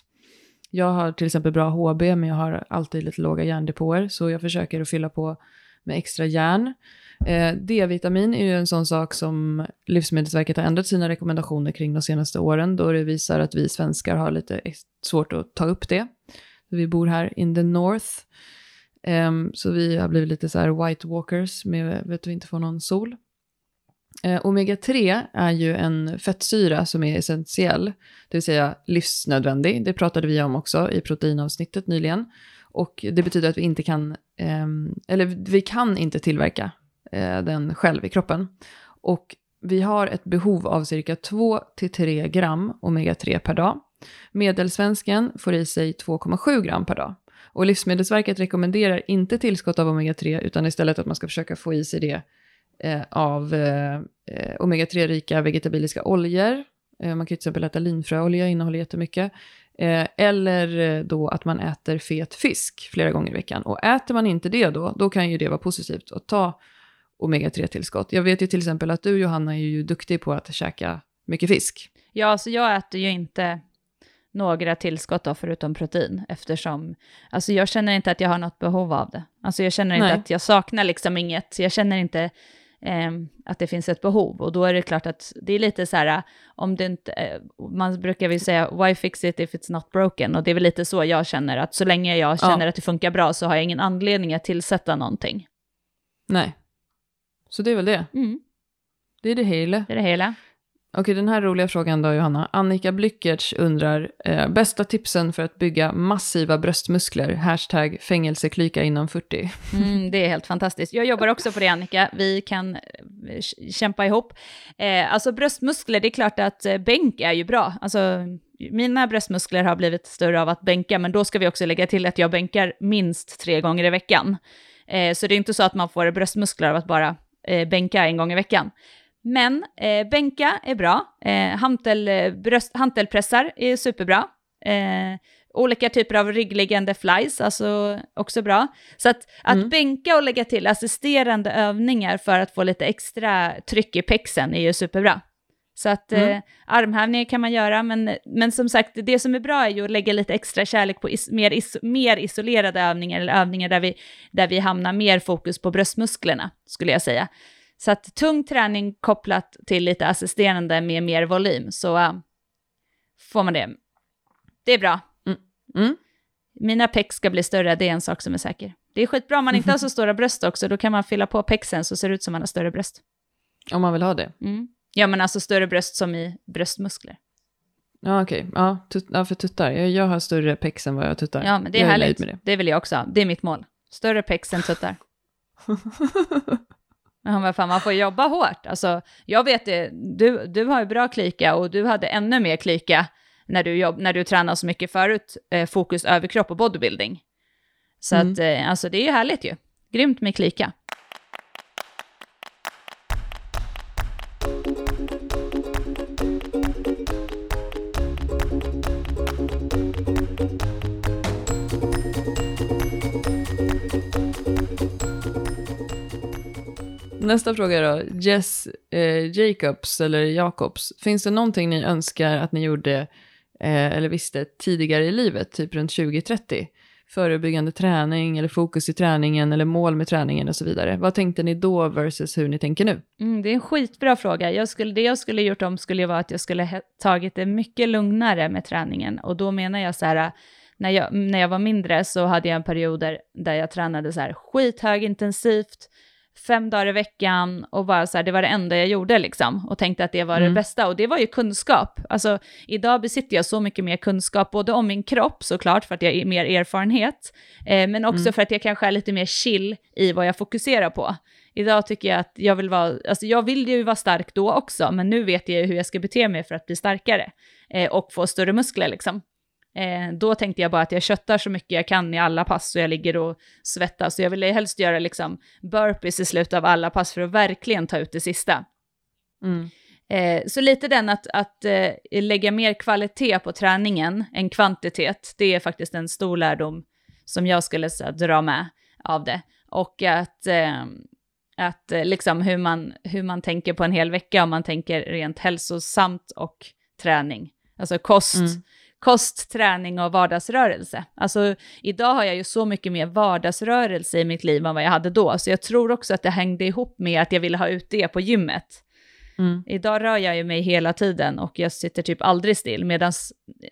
Jag har till exempel bra HB men jag har alltid lite låga järndepåer så jag försöker att fylla på med extra järn. Eh, D-vitamin är ju en sån sak som Livsmedelsverket har ändrat sina rekommendationer kring de senaste åren då det visar att vi svenskar har lite svårt att ta upp det. Vi bor här in the north. Um, så vi har blivit lite så här white walkers med att vi inte får någon sol. Eh, Omega-3 är ju en fettsyra som är essentiell, det vill säga livsnödvändig. Det pratade vi om också i proteinavsnittet nyligen. Och det betyder att vi inte kan, ehm, eller vi kan inte tillverka eh, den själv i kroppen. Och vi har ett behov av cirka 2-3 gram omega-3 per dag. Medelsvensken får i sig 2,7 gram per dag. Och Livsmedelsverket rekommenderar inte tillskott av omega-3 utan istället att man ska försöka få i sig det eh, av eh, eh, omega-3-rika vegetabiliska oljor. Eh, man kan till exempel äta linfröolja, innehåller jättemycket. Eh, eller eh, då att man äter fet fisk flera gånger i veckan. Och äter man inte det då, då kan ju det vara positivt att ta omega-3-tillskott. Jag vet ju till exempel att du Johanna är ju duktig på att käka mycket fisk. Ja, så jag äter ju inte några tillskott då, förutom protein, eftersom alltså jag känner inte att jag har något behov av det. Alltså jag känner inte Nej. att jag saknar liksom inget, jag känner inte att det finns ett behov. Och då är det klart att det är lite så här, om det inte, eh, man brukar väl säga why fix it if it's not broken? Och det är väl lite så jag känner, att så länge jag känner Ja. att det funkar bra så har jag ingen anledning att tillsätta någonting. Nej. Så det är väl det. Mm, Det är det hela. det är det hela. Okej, den här roliga frågan då, Johanna. Annika Blyckertz undrar, eh, bästa tipsen för att bygga massiva bröstmuskler? Hashtag fängelseklyka inom 40. Mm, det är helt fantastiskt. Jag jobbar också på det, Annika. Vi kan eh, kämpa ihop. Eh, alltså bröstmuskler, det är klart att eh, bänk är ju bra. Alltså, mina bröstmuskler har blivit större av att bänka, men då ska vi också lägga till att jag bänkar minst tre gånger i veckan. Eh, så det är inte så att man får bröstmuskler av att bara eh, bänka en gång i veckan. Men eh, bänka är bra. Eh, hantel, eh, bröst, hantelpressar är superbra. Eh, olika typer av ryggliggande flies, alltså också bra. Så att, att Mm. bänka och lägga till assisterande övningar för att få lite extra tryck i pexen är ju superbra. Så att Mm. eh, armhävningar kan man göra, men, men som sagt, det som är bra är ju att lägga lite extra kärlek på is, mer, is, mer isolerade övningar, eller övningar där vi, där vi hamnar mer fokus på bröstmusklerna, skulle jag säga. Så att tung träning kopplat till lite assisterande med mer volym, så eh, får man det. Det är bra. Mm. Mina pex ska bli större, det är en sak som är säker. Det är skitbra om man inte har så stora bröst också, då kan man fylla på pexen så ser det ut som man har större bröst. Om man vill ha det. Mm. Ja, men alltså större bröst som i bröstmuskler. Ja, okej. Ja, tut- ja, för tuttar. Jag, jag har större pex än vad jag tuttar. Ja, men det är jag härligt. nöjd med det. det. vill jag också ha. Det är mitt mål. Större pex än tuttar. Men vad fan, man får jobba hårt. Alltså, jag vet det, du, du har ju bra klyka och du hade ännu mer klyka när du, jobb, när du tränade så mycket förut, eh, fokus överkropp och bodybuilding. Så Mm. att, eh, alltså det är ju härligt ju. Grymt med klyka. Nästa fråga då. Jess eh, Jacobs, eller Jakobs. Finns det någonting ni önskar att ni gjorde eh, eller visste tidigare i livet, typ runt 2030? Förebyggande träning eller fokus i träningen eller mål med träningen och så vidare. Vad tänkte ni då versus hur ni tänker nu? Mm, det är en skitbra fråga. Jag skulle, det jag skulle gjort om skulle ju vara att jag skulle tagit det mycket lugnare med träningen. Och då menar jag så här, äh, när jag, när jag var mindre så hade jag en period där, där jag tränade så här skithögintensivt, fem dagar i veckan och bara så här, det var det enda jag gjorde liksom. Och tänkte att det var Mm. det bästa. Och det var ju kunskap. Alltså idag besitter jag så mycket mer kunskap, både om min kropp såklart, för att jag har mer erfarenhet, eh, men också Mm. för att jag kanske är lite mer chill i vad jag fokuserar på. Idag tycker jag att jag vill vara, alltså jag vill ju vara stark då också, men nu vet jag hur jag ska bete mig för att bli starkare eh, och få större muskler liksom. Eh, då tänkte jag bara att jag köttar så mycket jag kan i alla pass så jag ligger och svettas. Så jag ville helst göra liksom burpees i slutet av alla pass för att verkligen ta ut det sista. Mm. Eh, så lite den att, att eh, lägga mer kvalitet på träningen än kvantitet, det är faktiskt en stor lärdom som jag skulle så, dra med av det. Och att, eh, att eh, liksom hur man, hur man tänker på en hel vecka, om man tänker rent hälsosamt och träning. Alltså kost, Mm. Kost, träning och vardagsrörelse. Alltså idag har jag ju så mycket mer vardagsrörelse i mitt liv än vad jag hade då, så jag tror också att det hängde ihop med att jag ville ha ut det på gymmet. Mm. Idag rör jag ju mig hela tiden och jag sitter typ aldrig still. Medan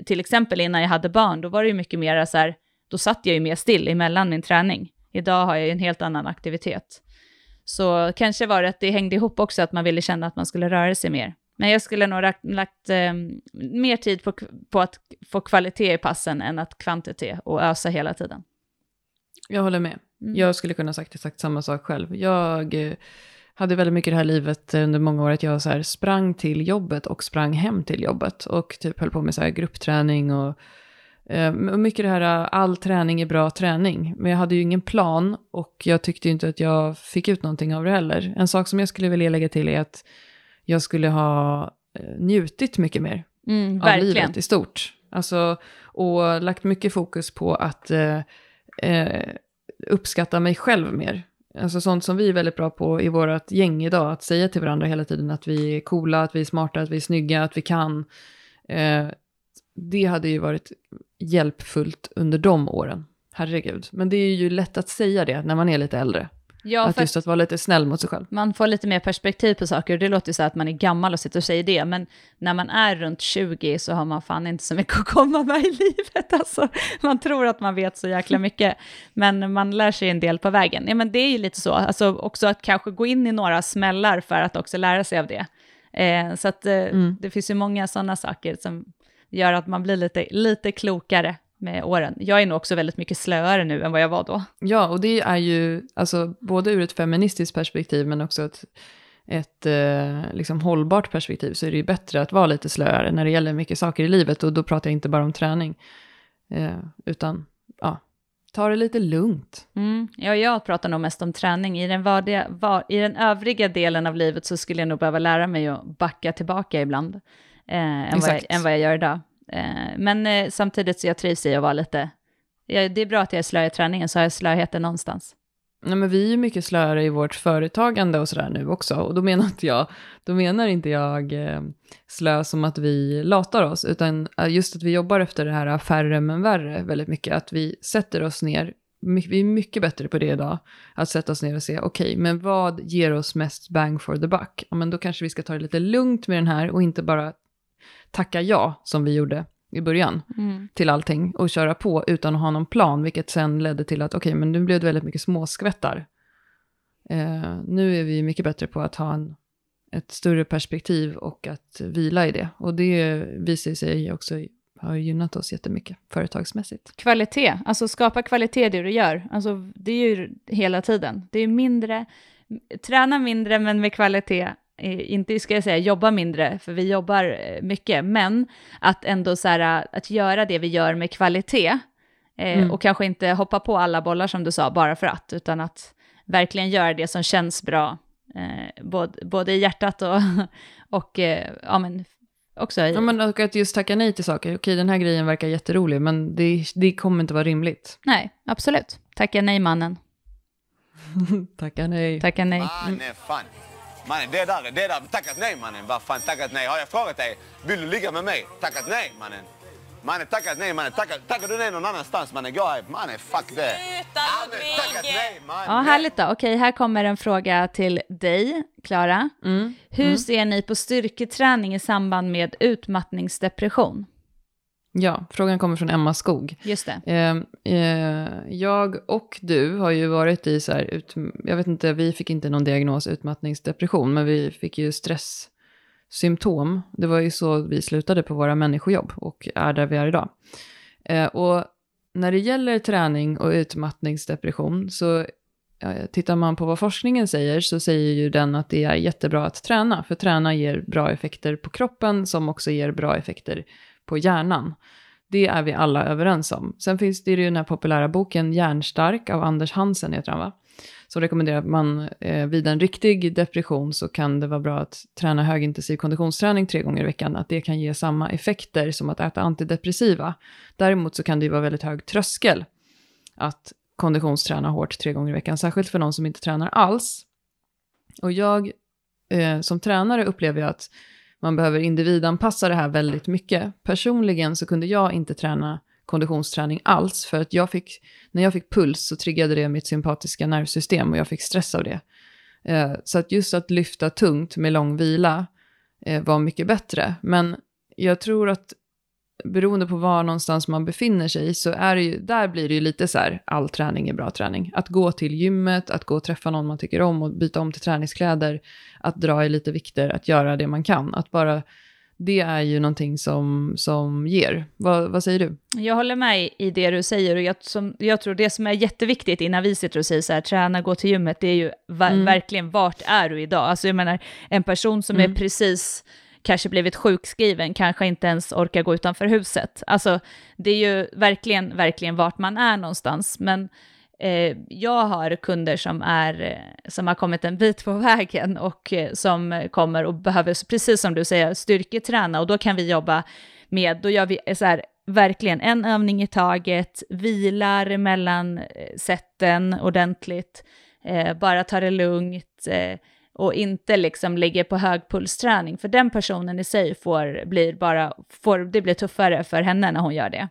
till exempel innan jag hade barn, då var det ju mycket mer så här, då satt jag ju mer still emellan min träning. Idag har jag ju en helt annan aktivitet. Så kanske var det att det hängde ihop också att man ville känna att man skulle röra sig mer. Men jag skulle nog lagt, lagt eh, mer tid på, på att få kvalitet i passen än att kvantitet och ösa hela tiden. Jag håller med. Mm. Jag skulle kunna sagt exakt samma sak själv. Jag eh, hade väldigt mycket det här livet under många år att jag så här sprang till jobbet och sprang hem till jobbet. Och typ höll på med så här gruppträning och eh, mycket det här, eh, all träning är bra träning. Men jag hade ju ingen plan och jag tyckte inte att jag fick ut någonting av det heller. En sak som jag skulle vilja lägga till är att jag skulle ha eh, njutit mycket mer Mm, av verkligen. livet i stort. Alltså, och lagt mycket fokus på att eh, eh, uppskatta mig själv mer. Alltså sånt som vi är väldigt bra på i vårt gäng idag, att säga till varandra hela tiden att vi är coola, att vi är smarta, att vi är snygga, att vi kan. Eh, det hade ju varit hjälpfullt under de åren. Herregud. Men det är ju lätt att säga det när man är lite äldre. Ja, att just att vara lite snäll mot sig själv. man får lite mer perspektiv på saker. Det låter ju så att man är gammal och sitter och säger det, men när man är runt 20 så har man fan inte så mycket att komma med i livet. Alltså, man tror att man vet så jäkla mycket, men man lär sig en del på vägen. Ja, men det är ju lite så, alltså också att kanske gå in i några smällar för att också lära sig av det. Eh, så att eh, Mm. det finns ju många sådana saker som gör att man blir lite, lite klokare med åren. Jag är nog också väldigt mycket slöare nu än vad jag var då. Ja, och det är ju, alltså både ur ett feministiskt perspektiv men också ett, ett eh, liksom hållbart perspektiv så är det ju bättre att vara lite slöare när det gäller mycket saker i livet. Och då pratar jag inte bara om träning, eh, utan ja, ta det lite lugnt. Mm. Ja, jag pratar nog mest om träning. I den, vardiga, var, I den övriga delen av livet så skulle jag nog behöva lära mig att backa tillbaka ibland, eh, än, vad jag, än vad jag gör idag. Eh, men eh, samtidigt så jag trivs i att vara lite... Ja, det är bra att jag är slö i träningen, så har jag slöheten någonstans. Nej, men vi är ju mycket slöare i vårt företagande och sådär nu också. Och då menar inte jag, då menar inte jag eh, slö som att vi latar oss, utan eh, just att vi jobbar efter det här eh, färre men värre väldigt mycket. Att vi sätter oss ner, vi är mycket bättre på det idag, att sätta oss ner och se, okej, men vad ger oss mest bang for the buck? Ja, men då kanske vi ska ta det lite lugnt med den här och inte bara tacka ja, som vi gjorde i början till allting och köra på utan att ha någon plan, vilket sen ledde till att okej, men nu blev det väldigt mycket småskvättar. Eh, nu är vi mycket bättre på att ha en, ett större perspektiv och att vila i det. Och det visar sig också har gynnat oss jättemycket företagsmässigt. Kvalitet, alltså skapa kvalitet det du gör. Alltså det är ju hela tiden. Det är mindre, träna mindre men med kvalitet. Eh, Inte ska jag säga jobba mindre, för vi jobbar eh, mycket, men att ändå så här, att göra det vi gör med kvalitet. Eh, Mm. Och kanske inte hoppa på alla bollar som du sa, bara för att, utan att verkligen göra det som känns bra. Eh, både, både i hjärtat och, och eh, ja, men också i... Ja, men och att just tacka nej till saker. Okej, den här grejen verkar jätterolig, men det, det kommer inte vara rimligt. Nej, absolut. Tacka nej mannen. Tacka nej. Tacka nej. Fan. Mannen, det där, det där, tackat nej mannen. Vad fan, tackat nej? Har jag frågat dig, vill du ligga med mig? Tackat nej mannen. Mannen, tackat nej mannen. Tackat, tackar du nej någon annanstans mannen, gå här. Mannen, fuck det. Sluta Ludvig! nej mannen. Ja, härligt då. Okej, här kommer en fråga till dig, Klara. Mm. Hur ser ni på styrketräning i samband med utmattningsdepression? Ja, frågan kommer från Emma Skog. Just det. Eh, eh, jag och du har ju varit i så här, ut, jag vet inte, vi fick inte någon diagnos utmattningsdepression, men vi fick ju stresssymptom. Det var ju så vi slutade på våra människojobb och är där vi är idag. Eh, och när det gäller träning och utmattningsdepression så eh, tittar man på vad forskningen säger så säger ju den att det är jättebra att träna, för träna ger bra effekter på kroppen som också ger bra effekter på hjärnan. Det är vi alla överens om. Sen finns det ju den här populära boken Hjärnstark av Anders Hansen, heter han va? Som rekommenderar att man eh, vid en riktig depression så kan det vara bra att träna högintensiv konditionsträning tre gånger i veckan. Att det kan ge samma effekter som att äta antidepressiva. Däremot så kan det ju vara väldigt hög tröskel att konditionsträna hårt tre gånger i veckan. Särskilt för någon som inte tränar alls. Och jag eh, som tränare upplever jag att man behöver individanpassa det här väldigt mycket. Personligen så kunde jag inte träna konditionsträning alls, för att jag fick, när jag fick puls så triggade det mitt sympatiska nervsystem och jag fick stress av det. Eh, så att just att lyfta tungt med lång vila eh, var mycket bättre. Men jag tror att beroende på var någonstans man befinner sig så är det ju, där blir det ju lite så här, all träning är bra träning. Att gå till gymmet, att gå och träffa någon man tycker om och byta om till träningskläder, att dra i lite vikter, att göra det man kan. Att bara, det är ju någonting som, som ger. Vad, vad säger du? Jag håller med i det du säger och jag, som, jag tror det som är jätteviktigt innan vi sitter och säger så här, träna, gå till gymmet, det är ju ver- Mm. verkligen vart är du idag? Alltså jag menar, en person som Mm. är precis kanske blivit sjukskriven, kanske inte ens orkar gå utanför huset. Alltså det är ju verkligen, verkligen vart man är någonstans. Men eh, jag har kunder som, är, eh, som har kommit en bit på vägen och eh, som kommer och behöver, precis som du säger, styrketräna och då kan vi jobba med, då gör vi så här, verkligen en övning i taget, vilar mellan eh, sätten ordentligt, eh, bara tar det lugnt eh, och inte liksom ligger på högpulsträning, för den personen i sig får, blir bara, får, det blir tuffare för henne när hon gör det.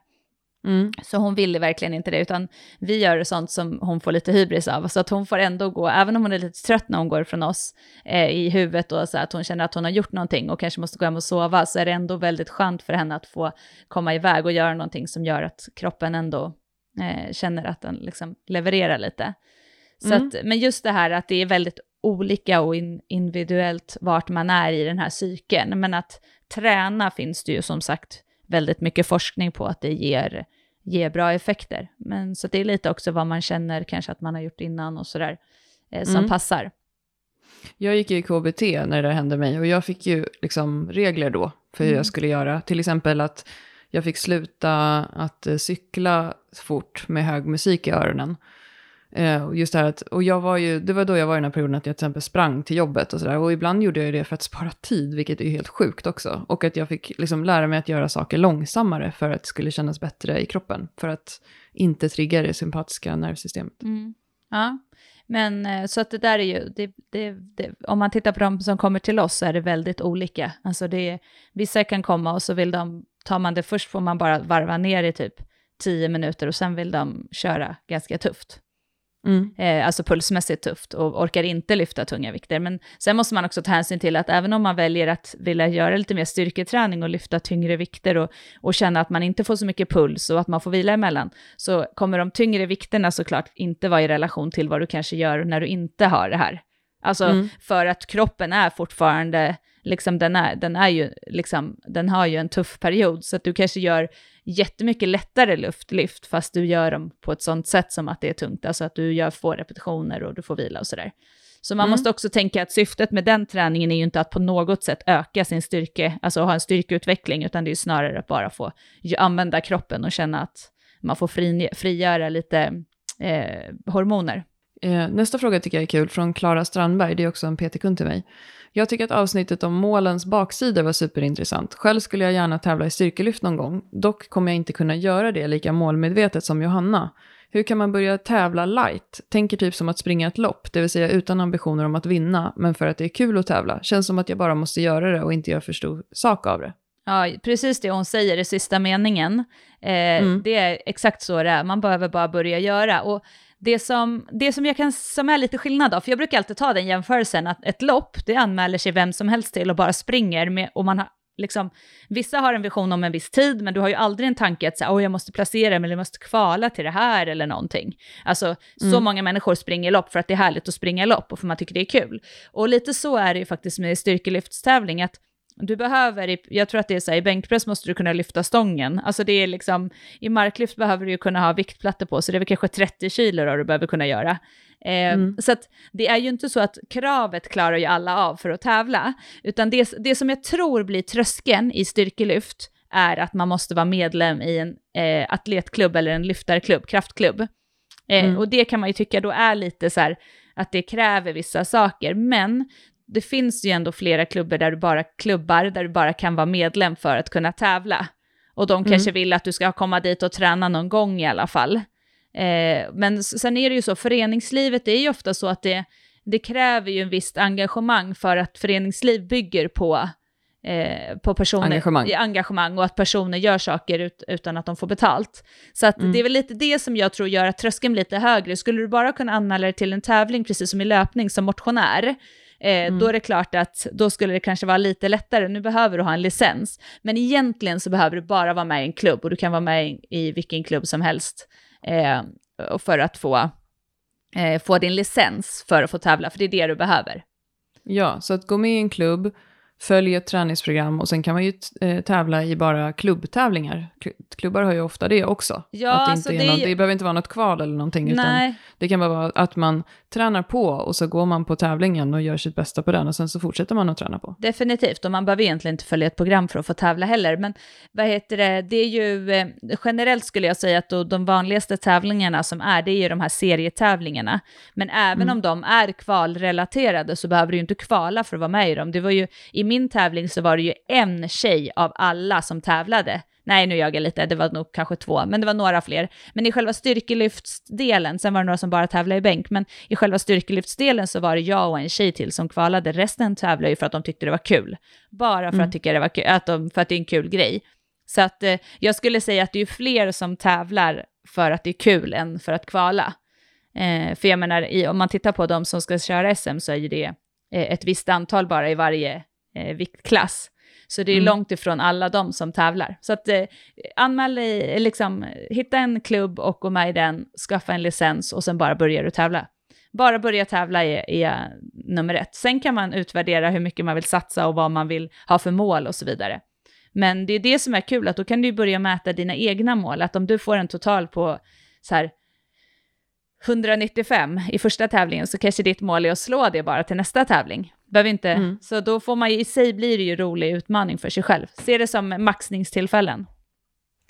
Mm. Så hon ville verkligen inte det, utan vi gör sånt som hon får lite hybris av. Så att hon får ändå gå, även om hon är lite trött när hon går från oss eh, i huvudet och så att hon känner att hon har gjort någonting och kanske måste gå hem och sova, så är det ändå väldigt skönt för henne att få komma iväg och göra någonting som gör att kroppen ändå eh, känner att den liksom levererar lite. Så Mm. att, men just det här att det är väldigt olika och in, individuellt vart man är i den här cykeln, men att träna finns det ju som sagt väldigt mycket forskning på att det ger, ger bra effekter. Men så det är lite också vad man känner kanske att man har gjort innan och sådär, eh, som Mm. passar. Jag gick ju i KBT när det hände mig och jag fick ju liksom regler då för hur Mm. jag skulle göra. Till exempel att jag fick sluta att eh, cykla fort med hög musik i öronen. Eh, just det här att, och jag var ju, det var då jag var i den här perioden att jag till exempel sprang till jobbet och sådär. Och ibland gjorde jag det för att spara tid, vilket är helt sjukt också. Och att jag fick liksom lära mig att göra saker långsammare för att det skulle kännas bättre i kroppen. För att inte trigga det sympatiska nervsystemet. Mm. Ja, men eh, så att det där är ju, det, det, det, om man tittar på de som kommer till oss så är det väldigt olika. Alltså det, vissa kan komma och så vill de, tar man det först får man bara varva ner i typ tio minuter och sen vill de köra ganska tufft. Mm. eh, alltså pulsmässigt tufft och orkar inte lyfta tunga vikter. Men sen måste man också ta hänsyn till att även om man väljer att vilja göra lite mer styrketräning och lyfta tyngre vikter och, och känna att man inte får så mycket puls och att man får vila emellan, så kommer de tyngre vikterna såklart inte vara i relation till vad du kanske gör när du inte har det här. Alltså Mm. för att kroppen är fortfarande, liksom den är, den är ju, liksom, den har ju en tuff period, så att du kanske gör jättemycket lättare luftlyft, fast du gör dem på ett sånt sätt som att det är tungt, alltså att du gör få repetitioner och du får vila och sådär. Så man Mm. måste också tänka att syftet med den träningen är ju inte att på något sätt öka sin styrke, alltså ha en styrkeutveckling, utan det är ju snarare att bara få använda kroppen och känna att man får fri, frigöra lite eh, hormoner. Eh, nästa fråga tycker jag är kul, från Klara Strandberg, det är också en PT-kund till mig. Jag tycker att avsnittet om målens baksida var superintressant. Själv skulle jag gärna tävla i styrkelyft någon gång, dock kommer jag inte kunna göra det lika målmedvetet som Johanna. Hur kan man börja tävla light? Tänker typ som att springa ett lopp, det vill säga utan ambitioner om att vinna, men för att det är kul att tävla. Känns som att jag bara måste göra det och inte göra för stor sak av det. Ja, precis det hon säger i sista meningen. Eh, Mm. Det är exakt så det är, man behöver bara börja göra. Och det som, det som, jag kan, som är lite skillnad då, för jag brukar alltid ta den jämförelsen, att ett lopp, det anmäler sig vem som helst till och bara springer med, och man har liksom, vissa har en vision om en viss tid, men du har ju aldrig en tanke att säga, oh, jag måste placera mig, eller jag måste kvala till det här eller någonting. Alltså, så Mm. många människor springer lopp för att det är härligt att springa lopp och för man tycker det är kul. Och lite så är det ju faktiskt med styrkelyftstävling, att du behöver, i- jag tror att det är så här, i bänkpress måste du kunna lyfta stången. Alltså det är liksom, i marklyft behöver du ju kunna ha viktplattor på, så det är väl kanske 30 kilo då du behöver kunna göra. Eh, Mm. Så att det är ju inte så att kravet klarar ju alla av för att tävla, utan det, det som jag tror blir tröskeln i styrkelyft är att man måste vara medlem i en eh, atletklubb eller en lyftarklubb, kraftklubb. Eh, Mm. Och det kan man ju tycka då är lite så här, att det kräver vissa saker, men det finns ju ändå flera klubbar där du bara klubbar, där du bara kan vara medlem för att kunna tävla. Och de Mm. kanske vill att du ska komma dit och träna någon gång i alla fall. Eh, men sen är det ju så, föreningslivet är ju ofta så att det, det kräver ju en visst engagemang för att föreningsliv bygger på, eh, på personer, Engagemang. engagemang och att personer gör saker ut, utan att de får betalt. Så att Mm. det är väl lite det som jag tror gör att tröskeln blir lite högre. Skulle du bara kunna anmäla dig till en tävling, precis som i löpning, som motionär, Eh, Då är det klart att då skulle det kanske vara lite lättare. Nu behöver du ha en licens. Men egentligen så behöver du bara vara med i en klubb och du kan vara med i, i vilken klubb som helst. Eh, för att få, eh, få din licens för att få tävla, för det är det du behöver. Ja, så att gå med i en klubb, följ ett träningsprogram och sen kan man ju eh, tävla i bara klubbtävlingar. Kl- Klubbar har ju ofta det också. Ja, att det, alltså inte det ju- det behöver inte vara något kval eller någonting, utan Nej, det kan bara vara att man tränar på och så går man på tävlingen och gör sitt bästa på den och sen så fortsätter man att träna på. definitivt. Och man behöver egentligen inte följa ett program för att få tävla heller. Men vad heter det, det är ju eh, generellt skulle jag säga att då, de vanligaste tävlingarna som är, det är ju de här serietävlingarna. Men även Mm. om de är kvalrelaterade så behöver du ju inte kvala för att vara med i dem. Det var ju, i min tävling så var det ju en tjej av alla som tävlade. Nej, nu ljög jag lite, det var nog kanske två, men det var några fler. Men i själva styrkelyftsdelen, sen var det några som bara tävlade i bänk, men i själva styrkelyftsdelen så var det jag och en tjej till som kvalade. Resten tävlade ju för att de tyckte det var kul. Bara för Mm. att tycka det var kul, att de, för att det är en kul grej. Så att eh, jag skulle säga att det är fler som tävlar för att det är kul än för att kvala. Eh, för jag menar, i, om man tittar på de som ska köra SM så är ju det eh, ett visst antal bara i varje eh, viktklass. Så det är Mm. långt ifrån alla de som tävlar. Så att eh, anmäl dig, liksom, hitta en klubb och gå med i den, skaffa en licens och sen bara börjar du tävla. Bara börja tävla är, är nummer ett. Sen kan man utvärdera hur mycket man vill satsa och vad man vill ha för mål och så vidare. Men det är det som är kul, att då kan du börja mäta dina egna mål. Att om du får en total på så här 195 i första tävlingen så kanske ditt mål är att slå det bara till nästa tävling. Behöver inte, Mm. Så då får man ju, i sig blir det ju rolig utmaning för sig själv. Se det som maxningstillfällen.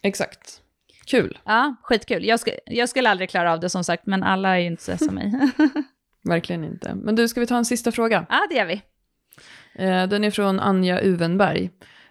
Exakt. Kul. Ja, skitkul. Jag, ska, jag skulle aldrig klara av det som sagt, men alla är ju inte så som mig. Verkligen inte. Men du, ska vi ta en sista fråga? ja, det gör vi. Eh, Den är från Anja Uvenberg.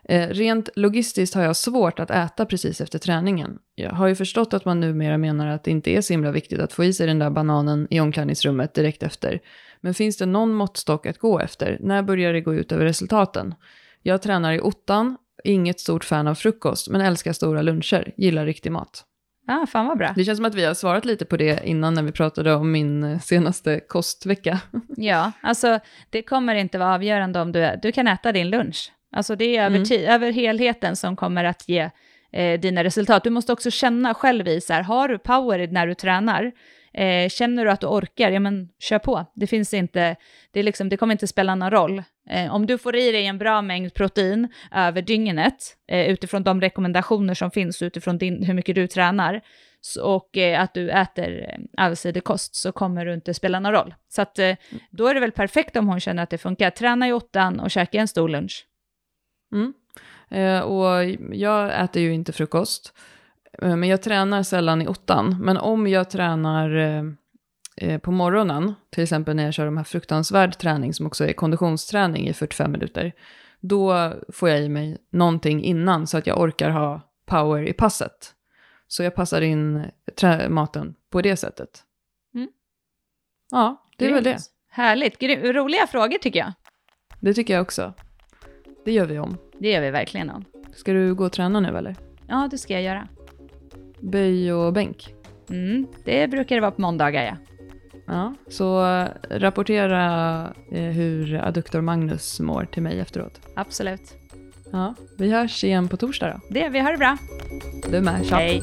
Eh, Rent logistiskt har jag svårt att äta precis efter träningen. Jag har ju förstått att man numera menar att det inte är så himla viktigt att få i sig den där bananen i omklädningsrummet direkt efter. Men finns det någon måttstock att gå efter? När börjar det gå ut över resultaten? Jag tränar i ottan, inget stort fan av frukost, men älskar stora luncher, gillar riktig mat. Ja, fan vad bra. Det känns som att vi har svarat lite på det innan när vi pratade om min eh, senaste kostvecka. Ja, alltså det kommer inte vara avgörande om du, du kan äta din lunch. Alltså det är över, Mm. tid, över helheten som kommer att ge eh, dina resultat. Du måste också känna själv i så här, har du power när du tränar? Eh, känner du att du orkar, ja men kör på. Det finns inte, det, är liksom, det kommer inte spela någon roll. Eh, om du får i dig en bra mängd protein över dygnet, eh, utifrån de rekommendationer som finns, utifrån din, hur mycket du tränar, så, och eh, att du äter eh, allsidig kost, så kommer du inte spela någon roll. Så att, eh, då är det väl perfekt om hon känner att det funkar. Träna i åttan och käka en stor lunch. Mm. Och jag äter ju inte frukost. Eh, men jag tränar sällan i ottan. Men om jag tränar eh, eh, på morgonen, till exempel när jag kör de här fruktansvärd träning som också är konditionsträning i 45 minuter, då får jag i mig någonting innan så att jag orkar ha power i passet. Så jag passar in maten på det sättet. Mm. Ja, det är väl det. Grymt. Härligt. Gry- roliga frågor tycker jag. Det tycker jag också. Det gör vi om. Det gör vi verkligen om. Ska du gå och träna nu eller? Ja, det ska jag göra. Böj och bänk. Mm, det brukar det vara på måndagar, ja. Ja, så eh, rapportera eh, hur adduktor Magnus mår till mig efteråt. Absolut. Ja, vi hörs igen på torsdag då. Det, vi har det bra. Du med, tja. Hej.